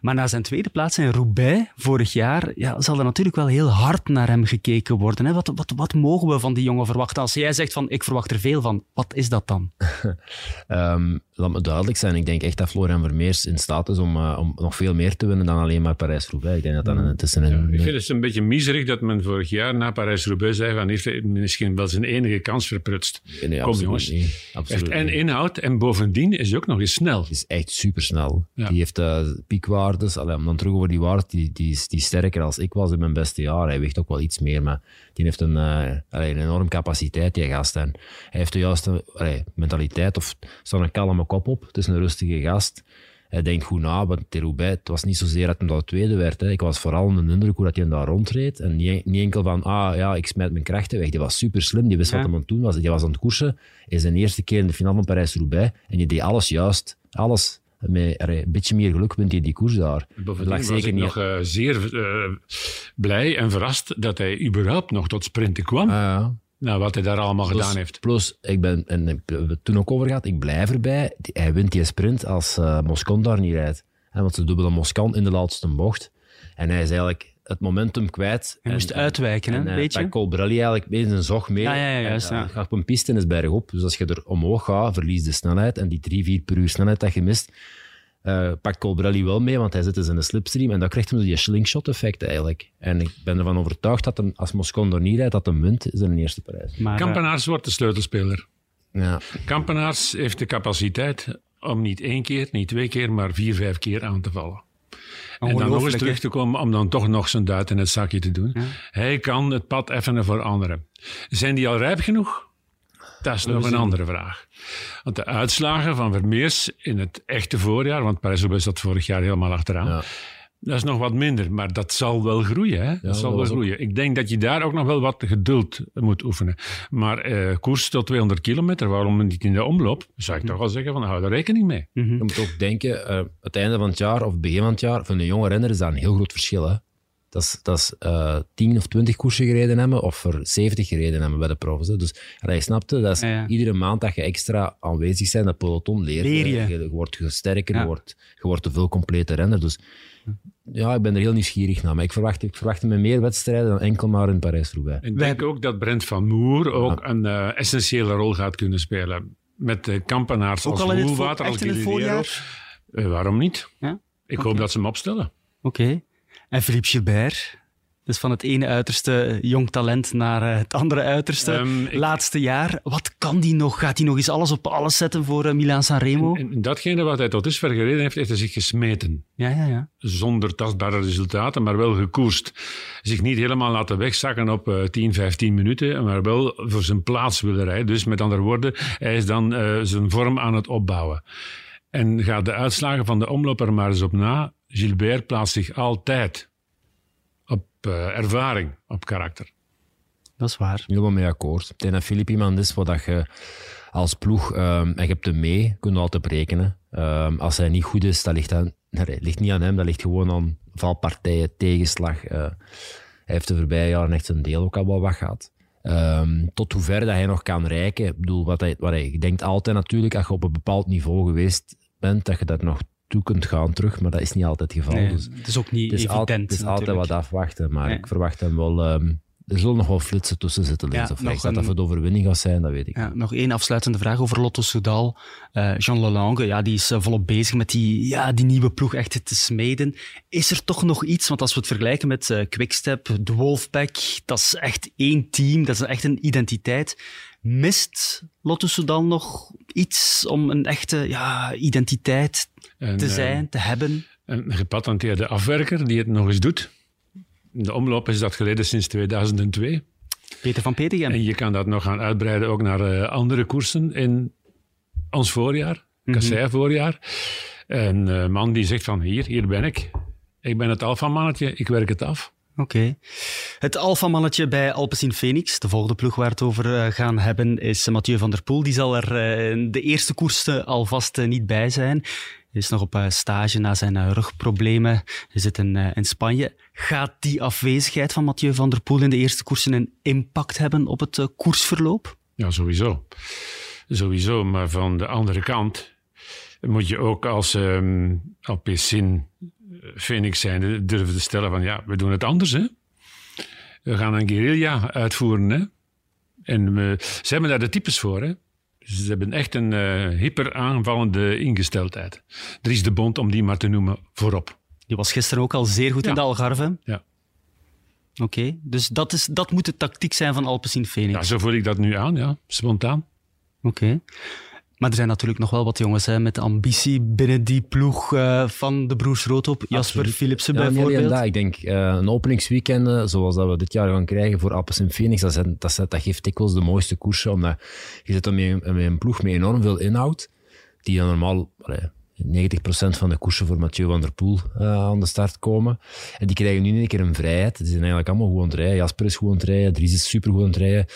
Maar na zijn tweede plaats in Roubaix vorig jaar ja, zal er natuurlijk wel heel hard naar hem gekeken worden. Hè? Wat, wat, wat mogen we van die jongen verwachten? Als jij zegt van ik verwacht er veel van, wat is dat dan? um, laat me duidelijk zijn. Ik denk echt dat Florian Vermeers in staat is om, uh, om nog veel meer te winnen dan alleen maar Parijs-Roubaix. Ik denk dat dat een, het is een, ja, ik vind het een beetje miserig dat men vorig jaar na Parijs-Roubaix zei van heeft misschien wel zijn enige kans verprutst. Nee, nee, Kom jongens. Niet. Absoluut heeft en inhoud en bovendien is hij ook nog eens snel. Is echt supersnel. Ja. Die heeft uh, piekwaardes. Allee, om dan terug over die waarde, die, die, is, die is sterker als ik was in mijn beste jaar. Hij weegt ook wel iets meer, maar die heeft een, uh, allee, een enorm capaciteit, die gast. En hij heeft de juiste allee, mentaliteit, of staat een kalme kop op. Het is een rustige gast. Hij denkt goed na, want in Roubaix, het was niet zozeer dat hij dat tweede werd. Hè. Ik was vooral in de indruk hoe dat hij daar rondreed. En niet, niet enkel van, ah ja, ik smijt mijn krachten weg. Die was super slim, die wist ja. wat hij aan het doen was. Die was aan het koersen, is zijn eerste keer in de finale van Parijs-Roubaix. En die deed alles juist, alles. Met een beetje meer geluk wint hij die koers daar. Bovendien was zeker ik niet... nog uh, zeer uh, blij en verrast dat hij überhaupt nog tot sprinten kwam. Ah, ja. Nou, wat hij daar allemaal plus, gedaan heeft. Plus, ik ben, en we hebben toen ook over gehad, ik blijf erbij. Hij wint die sprint als uh, Moscon daar niet rijdt. Want ze dubbelen Moscon in de laatste bocht. En hij is eigenlijk het momentum kwijt. Hij moest uitwijken, en, hè, weet je? Colbrelli eigenlijk mee zijn zog mee. Ja, ja, ja, juist, en, ja. Ga op een piste en is bergop. Dus als je er omhoog gaat, verlies de snelheid. En die 3, 4 per uur snelheid dat je mist, uh, pakt Colbrelli wel mee, want hij zit dus in de slipstream en dan krijgt hij die slingshot-effect eigenlijk. En ik ben ervan overtuigd dat hem, als Moscon er niet rijdt, dat hem wint, is in een eerste prijs. Maar, Kampenaars uh, wordt de sleutelspeler. Ja. Kampenaars heeft de capaciteit om niet één keer, niet twee keer, maar vier, vijf keer aan te vallen. En dan nog eens terug te komen om dan toch nog zijn duit in het zakje te doen. Ja. Hij kan het pad effenen voor anderen. Zijn die al rijp genoeg? Dat is nog een andere vraag. Want de uitslagen van Vermeers in het echte voorjaar, want Parijs-Roubaix zat vorig jaar helemaal achteraan. Dat is nog wat minder, maar dat zal wel groeien. Hè? dat dat zal wel ook- groeien. Ik denk dat je daar ook nog wel wat geduld moet oefenen. Maar eh, koers tot 200 kilometer, waarom niet in de omloop? Zou ik toch wel zeggen, van, hou daar rekening mee. Mhm. Je moet ook denken, eh, het einde van het jaar of het begin van het jaar, voor een jonge renner is dat een heel groot verschil. Hè? Dat is, dat is eh 10 of 20 koersen gereden hebben of er 70 gereden hebben bij de profs. Hè? Dus allee, je snapte, dat is Ja, ja. iedere maand dat je extra aanwezig bent, dat peloton leert. Leer je. Je, je wordt sterker, Ja. je, wordt, je wordt een veel complete renner. Dus ja, ik ben er heel nieuwsgierig naar. Maar ik verwacht, ik verwacht me meer wedstrijden dan enkel maar in Parijs-Roubaix. Ik denk ook dat Brent van Moer ook een eh, essentiële rol gaat kunnen spelen. Met de kampenaars Ook als al in het voor- als in het voorjaar? Eh, waarom niet? Ja? Ik hoop dat ze hem opstellen. Oké. En Philippe Gilbert? Dus van het ene uiterste jong talent naar eh, het andere uiterste. Ehm, ik- Laatste jaar. Wat kan die nog? Gaat hij nog eens alles op alles zetten voor uh, Milaan Sanremo? En, en datgene wat hij tot dusver gereden heeft, heeft hij zich gesmeten. Ja, ja, ja. Zonder tastbare resultaten, maar wel gekoerst. Zich niet helemaal laten wegzakken op eh 10, 15 minuten, maar wel voor zijn plaats willen rijden. Dus met andere woorden, hij is dan eh, zijn vorm aan het opbouwen. En gaat de uitslagen van de omloop er maar eens op na. Gilbert plaatst zich altijd op eh, ervaring, op karakter. Dat is waar. Helemaal mee akkoord. Ik denk dat Filip iemand is wat dat je als ploeg, ehm, en je hebt hem mee, kun je altijd berekenen. Ehm, als hij niet goed is, dat ligt, aan, nee, dat ligt niet aan hem, dat ligt gewoon aan valpartijen, tegenslag. Eh, hij heeft de voorbije jaren echt zijn deel ook al wel wat gehad. Ehm, tot hoever dat hij nog kan reiken. Ik bedoel, wat hij, wat hij je denkt altijd natuurlijk, als je op een bepaald niveau geweest bent, dat je daar nog toe kunt gaan terug, maar dat is niet altijd het geval. Nee, Dus het is ook niet het is, evident. altijd, het is altijd wat afwachten, maar Nee. ik verwacht hem wel. ehm, er zullen nog wel flitsen tussen zitten, links Ja, of rechts. Dat een- dat voor de overwinning gaat zijn, dat weet ik. Ja, nog één afsluitende vraag over Lotto Soudal. Eh, Jean Lelange, ja, die is eh, volop bezig met die, ja, die nieuwe ploeg echt te smeden. Is er toch nog iets, want als we het vergelijken met eh, Quickstep, de Wolfpack, dat is echt één team, dat is echt een identiteit. Mist Lotto Soudal nog iets om een echte ja, identiteit Te eh, zijn, te hebben? Een gepatenteerde afwerker die het nog eens doet. In de omloop is dat geleden sinds 2002. Peter van Petegem. En je kan dat nog gaan uitbreiden ook naar eh, andere koersen in ons voorjaar, kassei voorjaar. En een man die zegt van hier, hier ben ik. Ik ben het alfamannetje, ik werk het af. Oké. Het alfamannetje bij Alpecin Phoenix, de volgende ploeg waar we het over eh, gaan hebben, is Mathieu van der Poel. Die zal er eh, de eerste koers eh, alvast eh, niet bij zijn. Hij is nog op stage na zijn rugproblemen. Hij zit in, in Spanje. Gaat die afwezigheid van Mathieu van der Poel in de eerste koersen een impact hebben op het koersverloop? Ja, sowieso. Sowieso, maar van de andere kant moet je ook als ehm Alpecin Phoenix zijn durven te stellen van ja, we doen het anders hè. We gaan een guerrilla uitvoeren hè. En we, ze hebben daar de types voor hè. Ze hebben echt een eh, hyper aanvallende ingesteldheid. Er is de bond, om die maar te noemen, voorop. Die was gisteren ook al zeer goed Ja. in de Algarve. Ja. Oké, dus dat, is, dat moet de tactiek zijn van Alpecin Phoenix. Ja, zo voel ik dat nu aan, ja. Spontaan. Oké. Maar er zijn natuurlijk nog wel wat jongens hè, met ambitie binnen die ploeg eh, van de broers Roodhoop. Jasper. Philipsen Ja, bijvoorbeeld. dat. Ik denk, eh, een openingsweekend, zoals dat we dit jaar gaan krijgen voor Appels en Phoenix, dat, zijn, dat, zijn- dat geeft dikwijls de mooiste koersen, omdat je zit dan met, een- met een ploeg met enorm veel inhoud, die dan normaal... allee, 90% van de koersen voor Mathieu van der Poel eh, aan de start komen. En die krijgen nu in één keer een vrijheid. Die zijn eigenlijk allemaal goed aan het rijden. Jasper is goed aan het rijden, Dries is super goed aan het rijden.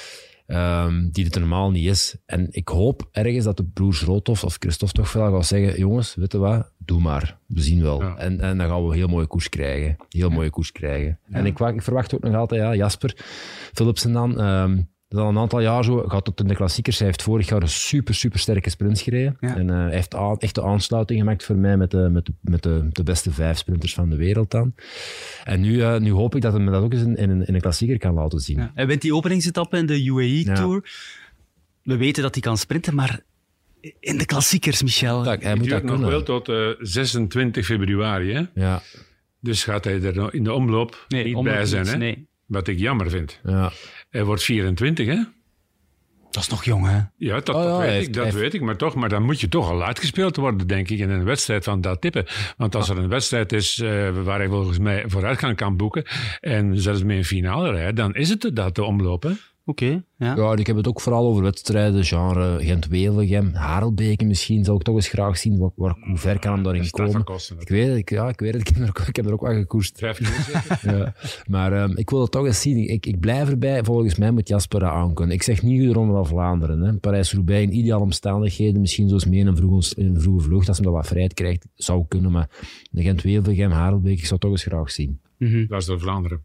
Ehm, die het normaal niet is. En ik hoop ergens dat de broers Roodhoff of Christophe toch wel gaat zeggen, jongens, weet je wat, doe maar. We zien wel. Ja. En, en dan gaan we een heel mooie koers krijgen. Heel mooie koers krijgen. En ik verwacht ook nog altijd, ja, Jasper Philipsen dan, ehm, dat is al een aantal jaar zo, gaat tot in de klassiekers. Hij heeft vorig jaar een super, super sterke sprint gereden. Ja. En eh, hij heeft echt de aansluiting gemaakt voor mij met, de, met, de, met de, de beste vijf sprinters van de wereld dan. En nu, eh, nu hoop ik dat hij me dat ook eens in, in, een- in een klassieker kan laten zien. Ja. Hij wint die openingsetappe in de UAE-tour. We weten dat hij kan sprinten, maar in de klassiekers, Michel. Dat- hij moet dat duurt nog kunnen. wel tot eh, 26 februari, hè. Ja, Dus gaat hij er nog in de omloop niet omloop bij zijn, niet, hè. Nee. Wat ik jammer vind. ja. Hij wordt 24, hè? Dat is nog jong, hè? Ja, dat, Oh ja, weet, heeft- ik, dat heeft- weet ik. Maar toch, maar dan moet je toch al uitgespeeld worden, denk ik, in een wedstrijd van dat type. Want als er een wedstrijd is eh, waar hij volgens mij vooruitgang kan boeken en zelfs mee een finale rijdt, dan is het dat de omloop, Oké, ja. Ja, en ik heb het ook vooral over wedstrijden, genre Gent-Wevelgem, Harelbeke misschien, zou ik toch eens graag zien. Waar, waar- hoe ver kan hem daarin komen? kosten. Ik weet het, ik, ja, ik weet het. Ik heb er ook, ik heb er ook wel gekoerst. Vijf keer zeker? Ja. Maar ehm, ik wil het toch eens zien. Ik, ik blijf erbij. Volgens mij moet Jasper dat aankunnen. Ik zeg niet de Ronde van Vlaanderen. hè. Parijs-Roubaix in ideale omstandigheden. Misschien zoals mee in een vroege, in een vroege vlucht. Als hij dat wat vrijheid krijgt, zou kunnen. Maar de Gent-Wevelgem, Harelbeek, ik zou het toch eens graag zien. Mhm. Dat is door Vlaanderen.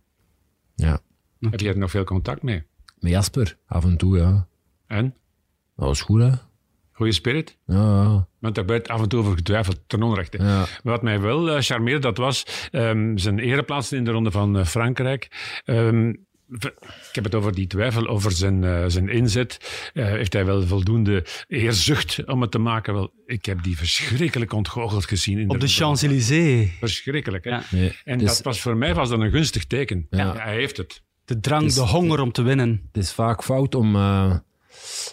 Ja. Heb je er nog veel contact mee? Met Jasper, af en toe, ja. En? Dat was goed, hè? Goeie spirit? Ja, ja. Want daar werd af en toe over getwijfeld, ten onrechte. ja. Wat mij wel eh, charmeerde, dat was ehm, zijn ereplaats in de Ronde van eh, Frankrijk. Ehm, v- ik heb het over die twijfel over zijn, eh, zijn inzet. Eh, heeft hij wel voldoende eerzucht om het te maken? Wel, ik heb die verschrikkelijk ontgoocheld gezien. In Op de Champs-Élysées. Verschrikkelijk, hè? Ja. Nee, En dat was voor mij was dat een gunstig teken. Ja. hij heeft het. De drang, is- de honger om te winnen. het is vaak fout om... eh,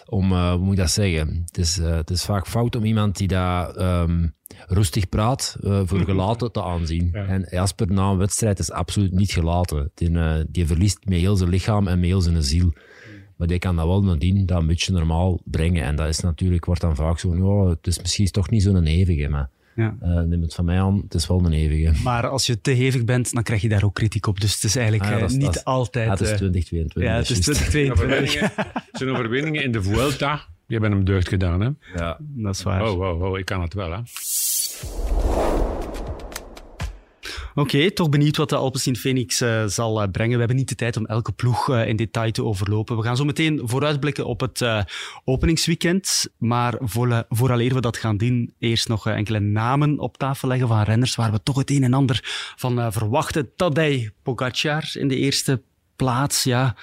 om eh, hoe moet ik dat zeggen? Het is, eh, het is vaak fout om iemand die daar ehm, rustig praat, voor gelaten te aanzien. Ja. En Jasper na een wedstrijd is absoluut niet gelaten. Die, die verliest met heel zijn lichaam en met heel zijn ziel. Maar die kan dat wel nadien dat een beetje normaal brengen. En dat is natuurlijk, wordt dan vaak zo, oh, het is misschien toch niet zo'n eeuwige, maar Ja. eh, neem het van mij aan, het is wel een eeuwige. Maar als je te hevig bent, dan krijg je daar ook kritiek op. Dus het is eigenlijk Ah ja, eh, is- niet is- altijd... Ja, het is eh, 2022. ja, het is juist. 2022. Overwinningen, zijn overwinningen in de Vuelta, die hebben hem deugd gedaan. Hè? Ja. Dat is waar. Oh, oh, oh, ik kan het wel. Hè? Oké, toch benieuwd wat de Alpecin Phoenix eh, zal eh, brengen. We hebben niet de tijd om elke ploeg eh, in detail te overlopen. We gaan zo meteen vooruitblikken op het openingsweekend. Maar voor, vooraleer we dat gaan doen, eerst nog enkele namen op tafel leggen van renners waar we toch het een en ander van verwachten. Tadej Pogacar in de eerste plaats, ja...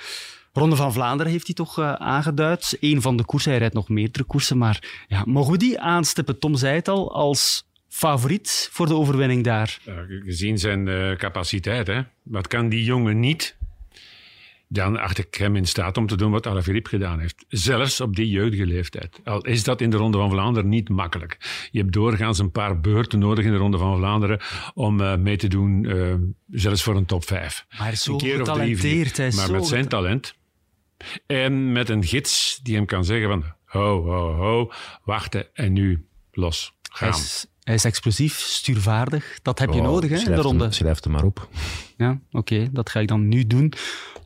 Ronde van Vlaanderen heeft hij toch aangeduid. Eén van de koersen, hij rijdt nog meerdere koersen. Maar ja, mogen we die aanstippen? Tom zei het al, als favoriet voor de overwinning daar. Gezien zijn uh, capaciteit, hè? wat kan die jongen niet? Dan acht ik hem in staat om te doen wat Alaphilippe gedaan heeft. Zelfs op die jeugdige leeftijd. Al is dat in de Ronde van Vlaanderen niet makkelijk. Je hebt doorgaans een paar beurten nodig in de Ronde van Vlaanderen om uh, mee te doen, uh, zelfs voor een top 5. Maar zo een keer getalenteerd. Hij maar zo met zijn talent en met een gids die hem kan zeggen van ho, ho, ho, wachten en nu los. Gaan. Hij is, hij is explosief, stuurvaardig. Dat heb je Oh, nodig hè, in de ronde. Hem, schrijf hem maar op. Ja, oké, okay, dat ga ik dan nu doen.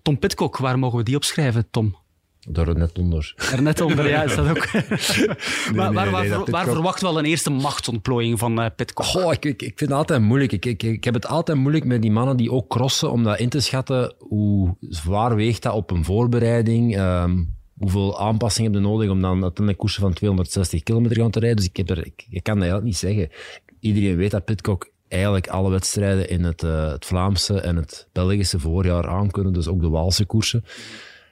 Tom Pitcock, waar mogen we die opschrijven, Tom? Daar net onder. Er net onder, ja, is dat ook. nee, maar, waar, nee, waar, waar verwacht wel een eerste machtsontplooiing van uh, Pitcock? Goh, ik, ik, ik vind het altijd moeilijk. Ik, ik, ik heb het altijd moeilijk met die mannen die ook crossen, om dat in te schatten. Hoe zwaar weegt dat op een voorbereiding? Um, hoeveel aanpassingen heb je nodig om dan uiteindelijk koersen van 260 kilometer gaan te rijden? Dus ik, heb er, ik, kan dat eigenlijk niet zeggen. Iedereen weet dat Pitcock eigenlijk alle wedstrijden in het, uh, het Vlaamse en het Belgische voorjaar aankunnen, dus ook de Waalse koersen.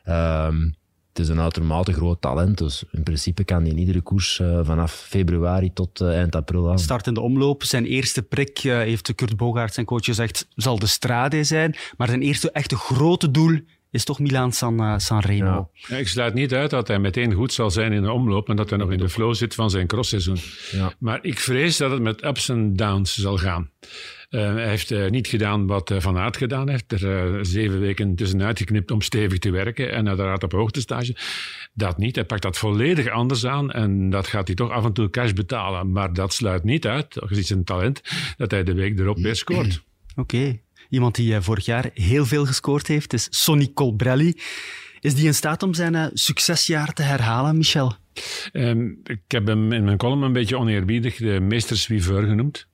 Um, het is een uitermate groot talent, dus in principe kan hij in iedere koers uh, vanaf februari tot uh, eind april aan. Start in de omloop. Zijn eerste prik, heeft Kurt Bogaert, zijn coach, gezegd, zal de Strade zijn. Maar zijn eerste echte grote doel is toch Milaan San, uh, San Remo. Ja. Ja, ik sluit niet uit dat hij meteen goed zal zijn in de omloop en dat hij nog in de flow zit van zijn crossseizoen. Ja. Maar ik vrees dat het met ups en downs zal gaan. Uh, hij heeft uh, niet gedaan wat uh, Van Aert gedaan heeft. Er uh, zeven weken tussenuit geknipt om stevig te werken en uiteraard op hoogtestage. Dat niet. Hij pakt dat volledig anders aan en dat gaat hij toch af en toe cash betalen. Maar dat sluit niet uit, gezien zijn talent, dat hij de week erop weer scoort. Oké. Okay. Iemand die uh, vorig jaar heel veel gescoord heeft, is Sonny Colbrelli. Is die in staat om zijn uh, succesjaar te herhalen, Michel? Um, ik heb hem in mijn column een beetje oneerbiedig de meesterswiveur genoemd.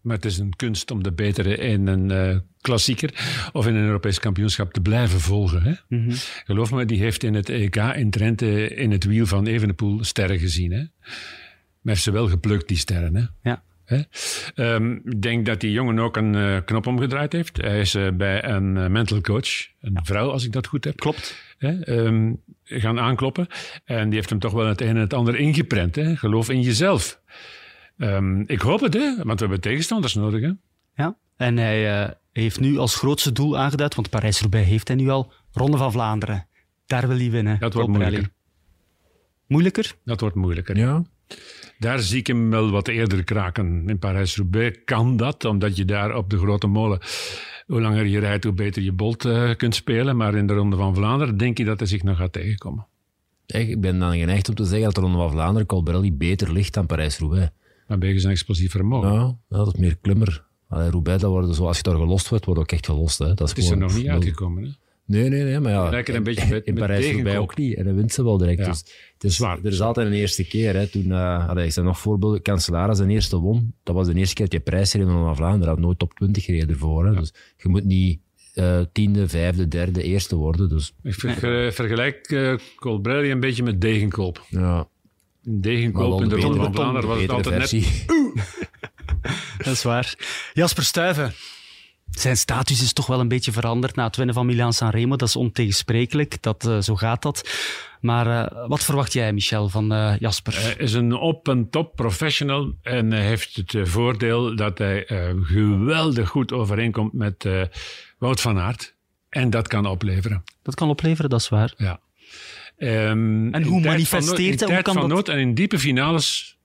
Maar het is een kunst om de betere in een uh, klassieker of in een Europees kampioenschap te blijven volgen. Hè? Mm -hmm. Geloof me, die heeft in het EK in Trente in het wiel van Evenepoel sterren gezien. Hè? Maar heeft ze wel geplukt, die sterren. Hè? Ja. Um, ik denk dat die jongen ook een uh, knop omgedraaid heeft. Hij is uh, bij een uh, mental coach, een ja. vrouw als ik dat goed heb. Klopt. Um, gaan aankloppen. En die heeft hem toch wel het een en het ander ingeprent. Hè? Geloof in jezelf. Um, ik hoop het, hè? want we hebben tegenstanders nodig. Hè? Ja, en hij uh, heeft nu als grootste doel aangeduid, want Parijs-Roubaix heeft hij nu al, Ronde van Vlaanderen. Daar wil hij winnen. Dat wordt moeilijker. Moeilijker? Dat wordt moeilijker. Ja. Daar zie ik hem wel wat eerder kraken. In Parijs-Roubaix kan dat, omdat je daar op de grote molen hoe langer je rijdt, hoe beter je bolt uh, kunt spelen. Maar in de Ronde van Vlaanderen denk je dat hij zich nog gaat tegenkomen. Ik ben dan geneigd om te zeggen dat de Ronde van Vlaanderen Colbrelli beter ligt dan Parijs-Roubaix. Maar ben je een explosief vermogen? Ja, dat is meer klimmer. Allee, Roubaix, dat worden zo, als je daar gelost wordt, wordt ook echt gelost. Hè. Dat is, het is er nog niet uitgekomen. Hè? Nee, nee, nee, maar ja. Lijken een beetje met, in Parijs-Roubaix ook niet. En dan wint ze wel direct. Ja. Dus, het is, Zwaar. Er is altijd een eerste keer. Hè. Toen, uh, allee, ik zijn nog voorbeelden. Cancellara zijn eerste won. Dat was de eerste keer dat je prijs reed van Vlaanderen. had nooit top 20 gereden ervoor. Hè. Ja. Dus je moet niet uh, tiende, vijfde, derde, eerste worden. Dus. Ik ver, vergelijk uh, Colbrelli een beetje met Degenkolb. Ja. Degenkolb in de Ronde van Vlaanderen was het altijd versie. net... Dat is waar. Jasper Stuyven. Zijn status is toch wel een beetje veranderd na het winnen van Milan Sanremo. Dat is ontegensprekelijk. Dat, uh, zo gaat dat. Maar uh, wat verwacht jij, Michel, van uh, Jasper? Hij is een op- en top professional en hij heeft het voordeel dat hij geweldig goed overeenkomt met Wout van Aert. En dat kan opleveren. Dat kan opleveren, dat is waar. Ja. Um, en hoe manifesteert hij? In tijd van nood en in diepe finales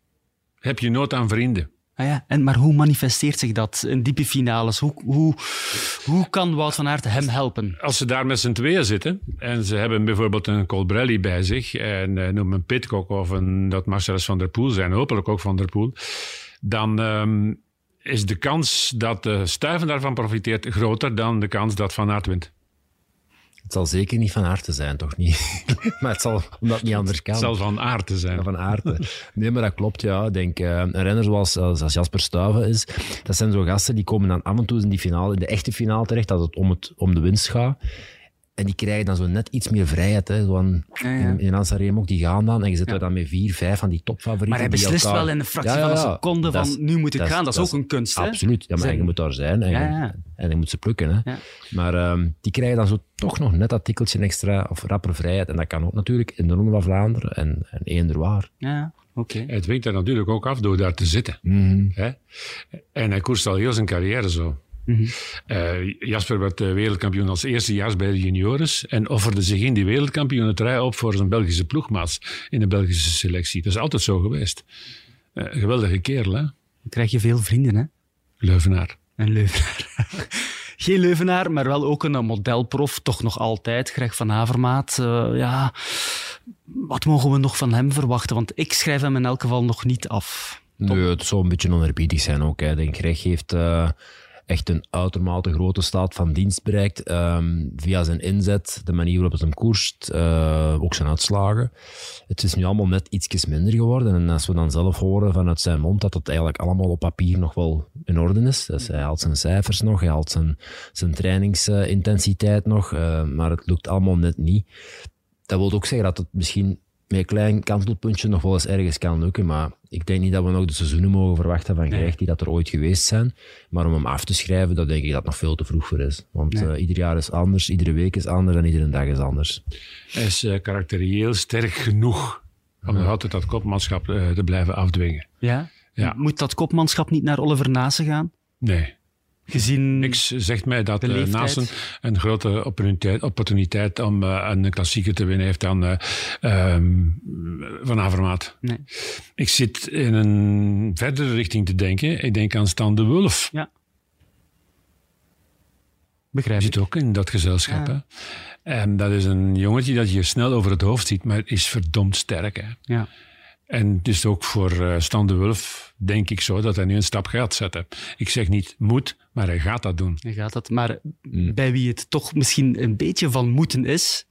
heb je nood aan vrienden. Ah ja, en, maar hoe manifesteert zich dat in diepe finales? Hoe, hoe, hoe kan Wout van Aert hem helpen? Als ze daar met z'n tweeën zitten en ze hebben bijvoorbeeld een Colbrelli bij zich en uh, noem een Pitcock of een, dat Marcellus van der Poel zijn, hopelijk ook van der Poel, dan um, is de kans dat de stuiven daarvan profiteert groter dan de kans dat Van Aert wint. Het zal zeker niet van aard te zijn, toch niet? maar het zal, omdat het niet anders kan. Het zal van aard te zijn. Ja, van aard. Nee, maar dat klopt, ja. Ik denk, uh, een renner zoals, als Jasper Stuyven is, dat zijn zo gasten die komen dan af en toe in die finale, in de echte finale terecht, dat het om, het, om de winst gaat. En die krijgen dan zo net iets meer vrijheid. Hè. Zo aan, ja, ja. In, ook, die gaan dan. En je zit ja. er dan met vier, vijf van die topfavorieten. Maar hij beslist elkaar... wel in een fractie van een seconde van nu moet ik gaan. Dat is ook een kunst. Hè? Absoluut. Ja, maar Zijn... je moet daar zijn. En, je, en je moet ze plukken. Hè. Maar um, die krijgen dan zo toch nog net dat tikkeltje extra of rapper vrijheid. En dat kan ook natuurlijk in de Ronde van Vlaanderen en, en eender waar. Ja, oké. Okay. Het dwingt er natuurlijk ook af door daar te zitten. Mm -hmm. Hè? En hij koerst al heel zijn carrière zo. Mm -hmm. uh, Jasper werd wereldkampioen als eerstejaars bij de juniores en offerde zich in die wereldkampioenentrui op voor zijn Belgische ploegmaats in de Belgische selectie. Dat is altijd zo geweest. Uh, geweldige kerel, hè? Dan krijg je veel vrienden, hè? Leuvenaar. Een Leuvenaar. Geen Leuvenaar, maar wel ook een modelprof, toch nog altijd. Greg van Havermaat, uh, ja... Wat mogen we nog van hem verwachten? Want ik schrijf hem in elk geval nog niet af. Nee, het zou een beetje onerbiedig zijn ook. Hè. Ik denk, Greg heeft echt een uitermate grote staat van dienst bereikt. Um, via zijn inzet, de manier waarop het hem koerst, uh, ook zijn uitslagen. Het is nu allemaal net ietsjes minder geworden. En als we dan zelf horen vanuit zijn mond dat het eigenlijk allemaal op papier nog wel in orde is. Dus hij haalt zijn cijfers nog, hij haalt zijn, zijn trainingsintensiteit nog, uh, maar het lukt allemaal net niet. Dat wil ook zeggen dat het misschien met een klein kantelpuntje nog wel eens ergens kan lukken. Maar ik denk niet dat we nog de seizoenen mogen verwachten van Greg die dat er ooit geweest zijn. Maar om hem af te schrijven, dat denk ik dat nog veel te vroeg voor is. Want nee. uh, ieder jaar is anders, iedere week is anders en iedere dag is anders. Hij is uh, karakterieel sterk genoeg om nog altijd dat kopmanschap uh, te blijven afdwingen. Ja? ja? Moet dat kopmanschap niet naar Oliver Nase gaan? Nee. Gezien Niks zegt mij dat uh, Nasen een grote opportuniteit, opportuniteit om uh, een klassieker te winnen heeft dan uh, um, Van Avermaat. Nee. Ik zit in een verdere richting te denken. Ik denk aan Stan de Wulf. Ja. Begrijp je. zit ook in dat gezelschap. Ja. Hè? En dat is een jongetje dat je snel over het hoofd ziet, maar is verdomd sterk. Hè? Ja. En het is ook voor uh, Stan de Wulf, denk ik zo, dat hij nu een stap gaat zetten. Ik zeg niet moet, maar hij gaat dat doen. Hij gaat dat. Maar mm. bij wie het toch misschien een beetje van moeten is,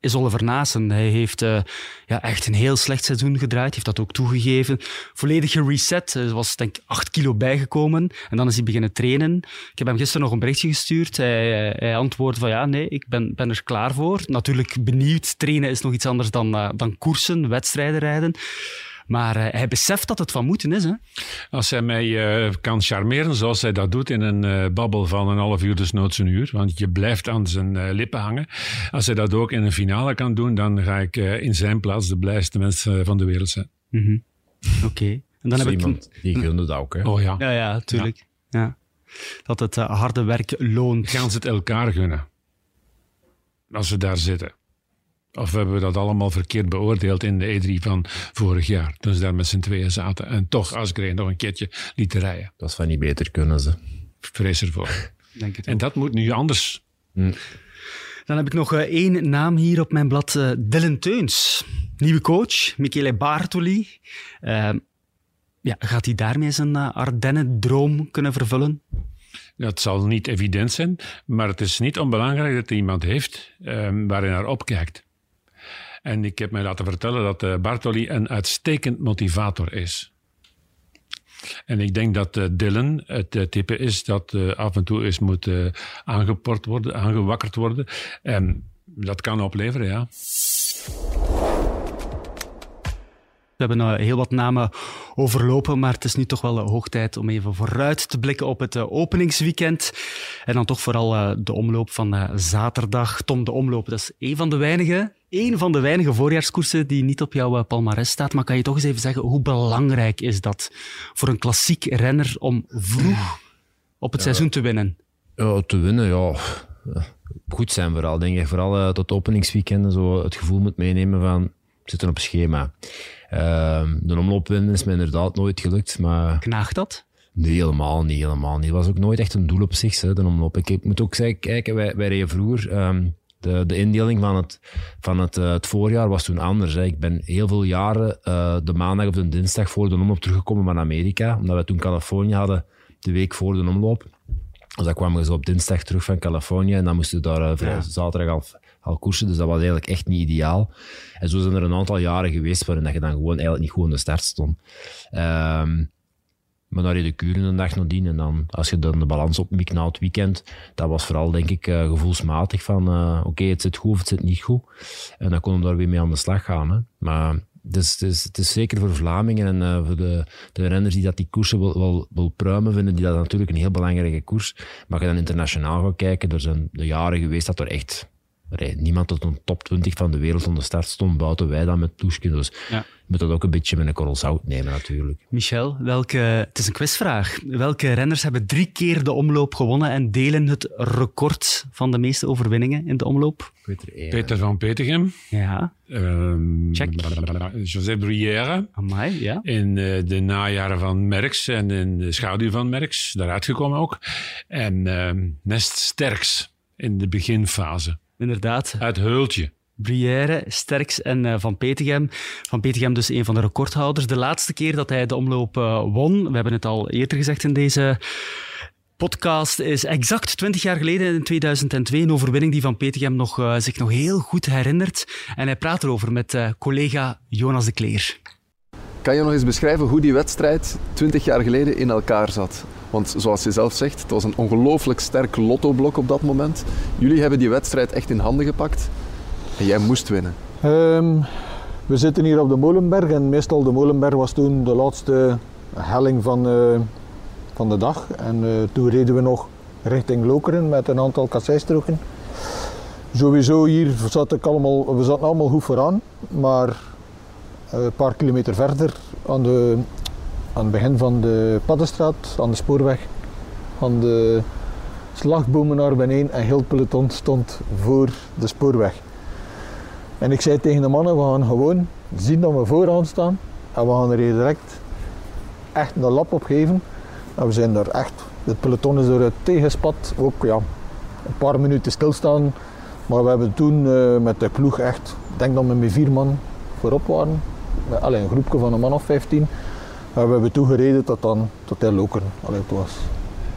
is Oliver Naassen. Hij heeft uh, ja, echt een heel slecht seizoen gedraaid, heeft dat ook toegegeven. Volledig gereset, er was denk ik 8 kilo bijgekomen en dan is hij beginnen trainen. Ik heb hem gisteren nog een berichtje gestuurd. Hij, hij antwoordde van ja, nee, ik ben, ben er klaar voor. Natuurlijk benieuwd, trainen is nog iets anders dan, uh, dan koersen, wedstrijden rijden. Maar uh, hij beseft dat het van moeten is. Hè? Als hij mij uh, kan charmeren zoals hij dat doet in een uh, babbel van een half uur, dus nooit een uur, want je blijft aan zijn lippen hangen. Als hij dat ook in een finale kan doen, dan ga ik in zijn plaats de blijste mens van de wereld zijn. Mm -hmm. Oké. Okay. En dan heb iemand ik... die gunde het ook, hè? Oh ja. Ja, ja, tuurlijk. Ja. ja. Dat het harde werk loont. Gaan ze het elkaar gunnen? Als ze daar zitten. Of hebben we dat allemaal verkeerd beoordeeld in de E3 van vorig jaar? Toen ze daar met z'n tweeën zaten. En toch Asgreen nog een keertje lieten rijden. Dat is van niet beter kunnen ze. Vrees ervoor. Denk het En ook. dat moet nu anders. Dan heb ik nog eh, één naam hier op mijn blad. eh, Dylan Teuns. Nieuwe coach, Michele Bartoli. Eh, ja, gaat hij daarmee zijn uh, Ardennen-droom kunnen vervullen? Dat zal niet evident zijn, maar het is niet onbelangrijk dat er iemand heeft um, waar hij naar opkijkt. En ik heb mij laten vertellen dat uh, Bartoli een uitstekend motivator is. En ik denk dat uh, Dylan het uh, type is dat af en toe eens moet aangeport worden, aangewakkerd worden. En dat kan opleveren, ja. We hebben heel wat namen overlopen, maar het is nu toch wel hoog tijd om even vooruit te blikken op het openingsweekend. En dan toch vooral de omloop van zaterdag. Tom, de omloop, dat is een van de weinige, een van de weinige voorjaarskoersen die niet op jouw palmarès staat. Maar kan je toch eens even zeggen, hoe belangrijk is dat voor een klassiek renner om vroeg op het ja. seizoen te winnen? Ja, te winnen, ja. Goed zijn vooral, denk ik. Vooral tot openingsweekend zo het gevoel moet meenemen van zitten op schema. Uh, de omloop winnen is me inderdaad nooit gelukt. Maar... Knaagt dat? Nee, helemaal niet. Helemaal niet. Het was ook nooit echt een doel op zich, hè, de omloop. Ik, ik moet ook zeggen, kijken, wij, wij reden vroeger... Um, de, de indeling van, het, van het, uh, het voorjaar was toen anders. Hè. Ik ben heel veel jaren uh, de maandag of de dinsdag voor de omloop teruggekomen van Amerika. Omdat we toen Californië hadden, de week voor de omloop. Dus dan kwamen we zo op dinsdag terug van Californië. En dan moesten we daar uh, ja. zaterdag al al koersen, dus dat was eigenlijk echt niet ideaal. En zo zijn er een aantal jaren geweest waarin dat je dan gewoon eigenlijk niet goed aan de start stond. Um, maar dan reed de kuren een dag nadien en dan, als je dan de balans opmikt na het weekend, dat was vooral, denk ik, uh, gevoelsmatig van, uh, oké, het zit goed of het zit niet goed. En dan kon we daar weer mee aan de slag gaan. Hè. Maar dus, is, het is zeker voor Vlamingen en uh, voor de, de renners die dat die koersen wil, wil, wil pruimen vinden, die dat natuurlijk een heel belangrijke koers. Maar als je dan internationaal gaat kijken, er zijn de jaren geweest dat er echt niemand tot een top 20 van de wereld aan de start stond, buiten wij dan met Toesje. Dus ja. je moet dat ook een beetje met een korrel zout nemen natuurlijk. Michel, welke, het is een quizvraag. Welke renners hebben drie keer de omloop gewonnen en delen het record van de meeste overwinningen in de omloop? Peter van Petegem. Ja. Um, Check. José Bruyère. Amai, ja. In uh, de najaren van Merckx en in de schaduw van Merckx, daaruit gekomen ook. En uh, Nest Sterks in de beginfase. Inderdaad. Uit Heultje. Brière, Sterks en uh, Van Petegem. Van Petegem dus een van de recordhouders. De laatste keer dat hij de omloop uh, won, we hebben het al eerder gezegd in deze podcast, is exact 20 jaar geleden in 2002. Een overwinning die Van Petegem nog, uh, zich nog heel goed herinnert. En hij praat erover met collega Jonas de Kleer. Kan je nog eens beschrijven hoe die wedstrijd 20 jaar geleden in elkaar zat? Want zoals je zelf zegt, het was een ongelooflijk sterk lottoblok op dat moment. Jullie hebben die wedstrijd echt in handen gepakt en jij moest winnen. Um, we zitten hier op de Molenberg en meestal de Molenberg was toen de laatste helling van, uh, van de dag. En uh, toen reden we nog richting Lokeren met een aantal kasseistroken. Sowieso hier zat ik allemaal, we zaten allemaal goed vooraan, maar uh, een paar kilometer verder aan de aan het begin van de Paddenstraat, aan de spoorweg, aan de slagbomen naar beneden en heel het peloton stond voor de spoorweg. En ik zei tegen de mannen, we gaan gewoon zien dat we vooraan staan en we gaan er direct echt een lap op geven. En we zijn daar echt, het peloton is er uit tegenspat, ook ja, een paar minuten stilstaan. Maar we hebben toen uh, met de ploeg echt, ik denk dat we met vier man voorop waren. Alleen een groepje van een man of 15. We hebben toegereden tot, dan, tot hij Lokeren Allee, het was.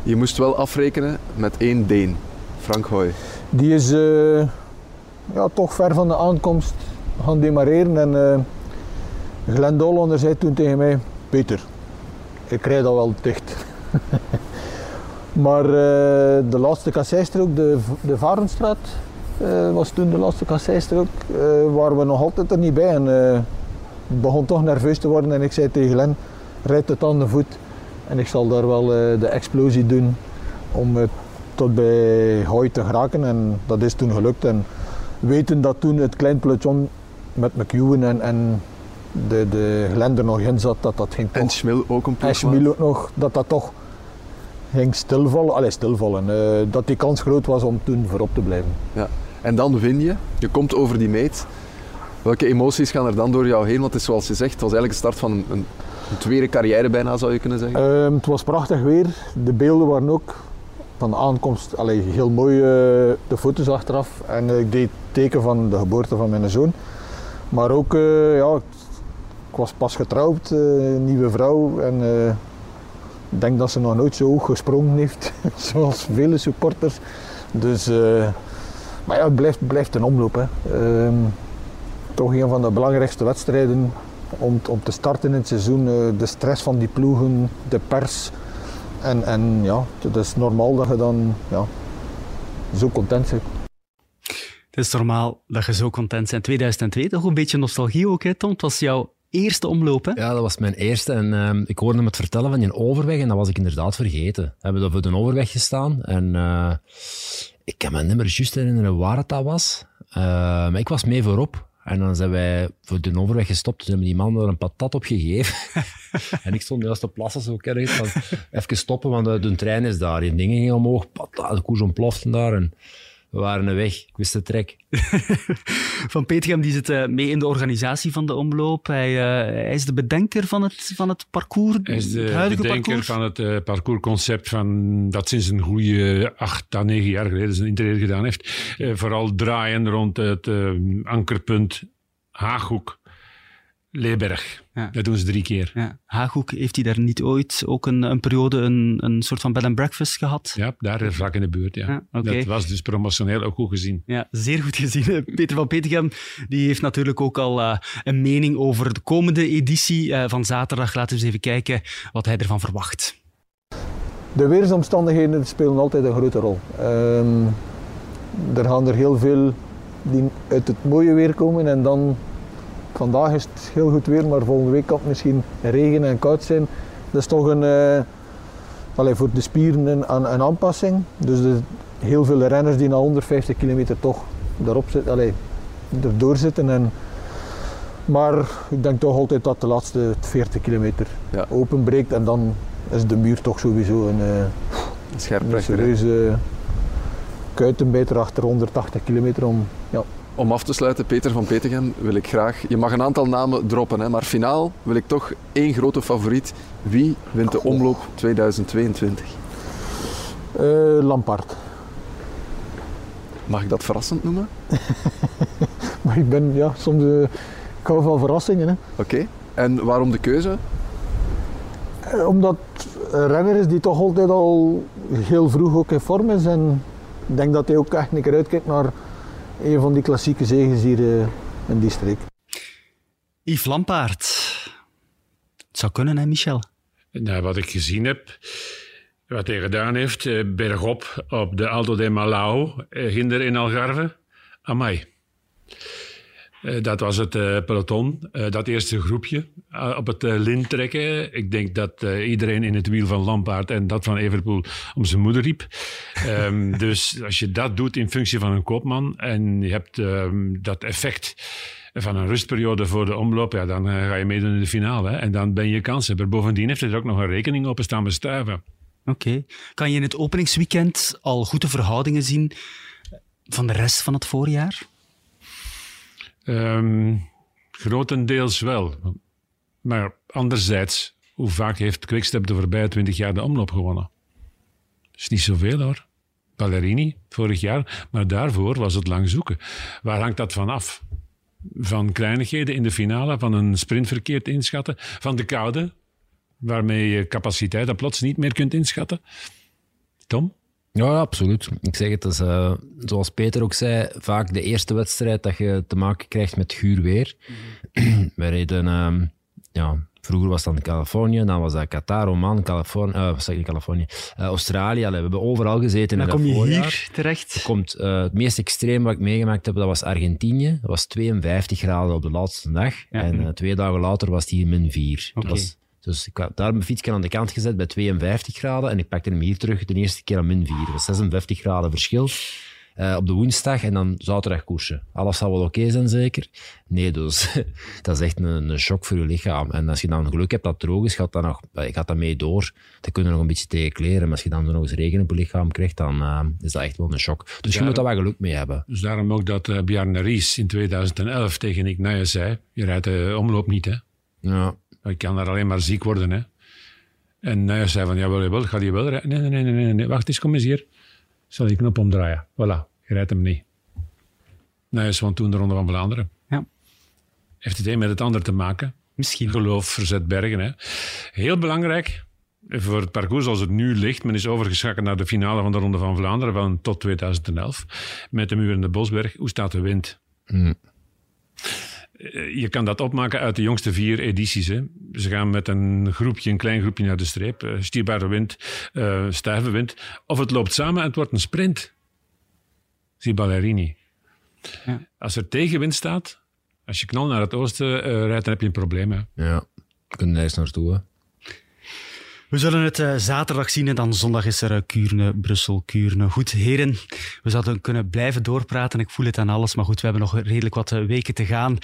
Je moest wel afrekenen met één Deen, Frank Hoy. Die is uh, ja, toch ver van de aankomst gaan demareren. En uh, Glenn Dollander zei toen tegen mij, Peter, ik rijd al wel dicht. maar uh, de laatste kasseistrook, de, de Varenstraat, was toen de laatste kasseistrook, waren we nog altijd er niet bij. En begon toch nerveus te worden en ik zei tegen Glenn, rijd het aan de voet en ik zal daar wel uh, de explosie doen om uh, tot bij Hoy te geraken. En dat is toen gelukt. En weten dat toen het klein peloton met McEwen en, en de, de Glender nog in zat, dat dat ging En Schmil ook een En Schmil ook nog, dat dat toch ging stilvallen. Allee, stilvallen. Uh, dat die kans groot was om toen voorop te blijven. Ja. En dan win je, je komt over die meet. Welke emoties gaan er dan door jou heen? Want het is zoals je zegt, het was eigenlijk de start van een, een, een tweede carrière bijna, zou je kunnen zeggen. Uh, het was prachtig weer. De beelden waren ook van de aankomst allee, heel mooi eh, de foto's achteraf. En eh, ik deed teken van de geboorte van mijn zoon. Maar ook, eh, ja, ik was pas getrouwd, nieuwe vrouw. En ik denk dat ze nog nooit zo hoog gesprongen heeft, zoals vele supporters. Dus, maar ja, het blijft, blijft een omloop. Ehm, toch een van de belangrijkste wedstrijden om, om te starten in het seizoen. eh, de stress van die ploegen, de pers. En, en ja, het is normaal dat je dan ja, zo content bent. Het is normaal dat je zo content bent. 2002, toch een beetje nostalgie ook, hè, Tom? Het was jouw eerste omloop, hè? Ja, dat was mijn eerste. En ehm, ik hoorde hem het vertellen van die overweg en dat was ik inderdaad vergeten. We hebben daar voor de overweg gestaan en eh, ik kan me niet meer juist herinneren waar het dat was. Eh, maar ik was mee voorop. En dan zijn wij voor de overweg gestopt. Toen hebben die man er een patat op gegeven. en ik stond juist te plassen, zo van even stoppen, want de, de trein is daar. Die dingen gingen omhoog, patat, de koers ontplofte daar. En we waren er weg. Ik wist de trek. Van Petergem die zit eh, mee in de organisatie van de omloop. Hij, eh, hij is de bedenker van het, van het parcours, Hij is het de huidige bedenker parcours. van het eh, parcoursconcept van, dat sinds een goede acht à negen jaar geleden zijn interesse gedaan heeft. Eh, vooral draaien rond het eh, ankerpunt Haaghoek, Leeberg. Ja. Dat doen ze drie keer. Ja. Haaghoek, heeft hij daar niet ooit ook een, een periode een, een soort van bed and breakfast gehad? Ja, daar eh, vlak in de buurt. Ja. Dat was dus promotioneel ook goed gezien. Ja, zeer goed gezien. Eh, Peter van Petegem die heeft natuurlijk ook al eh, een mening over de komende editie eh, van zaterdag. Laten we eens even kijken wat hij ervan verwacht. De weersomstandigheden spelen altijd een grote rol. Ehm, er gaan er heel veel die uit het mooie weer komen en dan vandaag is het heel goed weer, maar volgende week kan het misschien regen en koud zijn. Dat is toch een, allee, voor de spieren een, een, een aanpassing. Dus er heel veel renners die na 150 kilometer toch erop zitten, allee, erdoor zitten. En, maar ik denk toch altijd dat de laatste 40 kilometer Ja. openbreekt en dan is de muur toch sowieso een, eh, Een serieuze kuitenbeter achter 180 kilometer om. Ja. Om af te sluiten, Peter van Petegem, wil ik graag... Je mag een aantal namen droppen, hè, maar finaal wil ik toch één grote favoriet. Wie wint de omloop 2022? Eh, Lampaard. Mag ik dat verrassend noemen? Maar ik ben ja, soms. eh, ik hou van verrassingen. Hè. Oké. En waarom de keuze? Eh, Omdat een renner is die toch altijd al heel vroeg ook in vorm is. En ik denk dat hij ook echt een keer uitkijkt naar een van die klassieke zegens hier eh, in die streek. Yves Lampaard. Het zou kunnen, hè, Michel? Nou, wat ik gezien heb, wat hij gedaan heeft, eh, bergop op de Alto de Malau, eh, ginder in Algarve, amai. Eh, dat was het eh, peloton, eh, dat eerste groepje op het lint trekken. Ik denk dat iedereen in het wiel van Lampaard en dat van Everpool om zijn moeder riep. Ehm, dus als je dat doet in functie van een koopman en je hebt ehm, dat effect van een rustperiode voor de omloop, ja, dan ga je meedoen in de finale. Hè, en dan ben je kanshebber. Bovendien heeft hij er ook nog een rekening op staan bestuiven. Oké. Kan je in het openingsweekend al goede verhoudingen zien van de rest van het voorjaar? Ehm, grotendeels wel. Maar anderzijds, hoe vaak heeft Quickstep de voorbije twintig jaar de omloop gewonnen? is niet zoveel hoor. Ballerini, vorig jaar. Maar daarvoor was het lang zoeken. Waar hangt dat van af? Van kleinigheden in de finale, van een sprint verkeerd inschatten, van de koude, waarmee je capaciteit dan plots niet meer kunt inschatten. Tom? Ja, absoluut. Ik zeg het, eh, zoals Peter ook zei, vaak de eerste wedstrijd dat je te maken krijgt met guur weer. Wij reden, ehm, ja, vroeger was dan Californië, dan was dat Qatar, Oman, Californië, eh, wat zeg ik, Californië, Eh, Australië. Allee, we hebben overal gezeten Dan in kom dat je hier terecht. Komt, het meest extreem wat ik meegemaakt heb, dat was Argentinië. Dat was 52 graden op de laatste dag. Ja. En twee dagen later was het hier min 4. Oké. Was, dus ik had daar mijn fietsje aan de kant gezet bij 52 graden en ik pakte hem hier terug de eerste keer aan min 4. Dat was 56 graden verschil. Eh, op de woensdag en dan zaterdag koersen. Alles zal wel oké zijn, zeker? Nee, dus dat is echt een, een shock voor je lichaam. En als je dan geluk hebt dat het droog is, gaat dat, nog, eh, gaat dat mee door. Dan kun je nog een beetje tegen kleren. Maar als je dan zo nog eens regen op je lichaam krijgt, dan eh, is dat echt wel een shock. Dus je Ja. moet daar wel geluk mee hebben. Dus daarom ook dat Bjarne Ries in 2011 tegen Nick Nuyens zei, je rijdt de omloop niet hè. Ja, Je kan daar alleen maar ziek worden hè. En Nijers zei van, ja, wel, wel, gaat hij wel rijden? Nee, nee, nee, nee, nee, wacht eens, kom eens hier. Zal die knop omdraaien. Voilà, je rijdt hem niet. Nijers won toen de Ronde van Vlaanderen. Ja. Heeft het een met het ander te maken. Misschien. Geloof, verzet bergen. Hè. Heel belangrijk voor het parcours zoals het nu ligt. Men is overgeschakeld naar de finale van de Ronde van Vlaanderen van tot 2011. Met de muur en de Bosberg. Hoe staat de wind? Hmm. Eh, Je kan dat opmaken uit de jongste vier edities. Hè. Ze gaan met een groepje, een klein groepje naar de streep. Eh, Stierbare wind, eh stijve wind. Of het loopt samen en het wordt een sprint. Zie Ballerini. Ja. Als er tegenwind staat, als je knal naar het oosten eh, rijdt, dan heb je een probleem. Hè. Ja, kunnen eens naartoe. We zullen het eh, zaterdag zien en dan zondag is er eh, Kuurne, Brussel, Kuurne. Goed, heren, we zouden kunnen blijven doorpraten. Ik voel het aan alles, maar goed, we hebben nog redelijk wat eh, weken te gaan.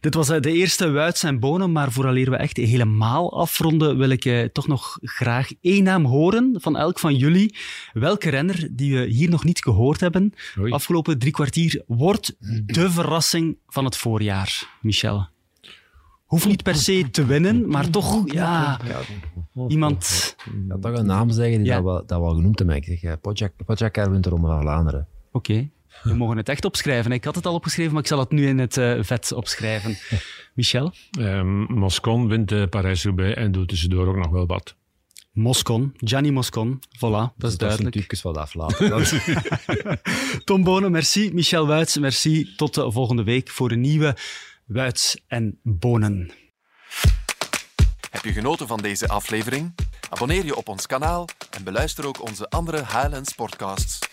Dit was de eerste Wuits en Bonen, maar vooraleer we echt helemaal afronden, wil ik toch nog graag één naam horen van elk van jullie. Welke renner die we hier nog niet gehoord hebben, afgelopen drie kwartier, wordt de verrassing van het voorjaar, Michel? Hoeft niet per se te winnen, maar toch, ja, iemand... Ik ga toch een naam zeggen die Ja. dat, wel, dat wel genoemd te maken. Ik zeg, Podjak, Podjakar wint de Ronde van Vlaanderen. Oké, we mogen het echt opschrijven. Ik had het al opgeschreven, maar ik zal het nu in het eh, vet opschrijven. Michel? Ehm, Moscon wint de Parijs-Roubaix en doet tussendoor ook nog wel wat. Moscon, Gianni Moscon. Voilà, dat is Dat is duidelijk. natuurlijk wat aflaten. Tom Bonen, merci. Michel Wuits, merci. Tot de volgende week voor een nieuwe Wuits en Bonen. Heb je genoten van deze aflevering? Abonneer je op ons kanaal en beluister ook onze andere Highlands podcasts.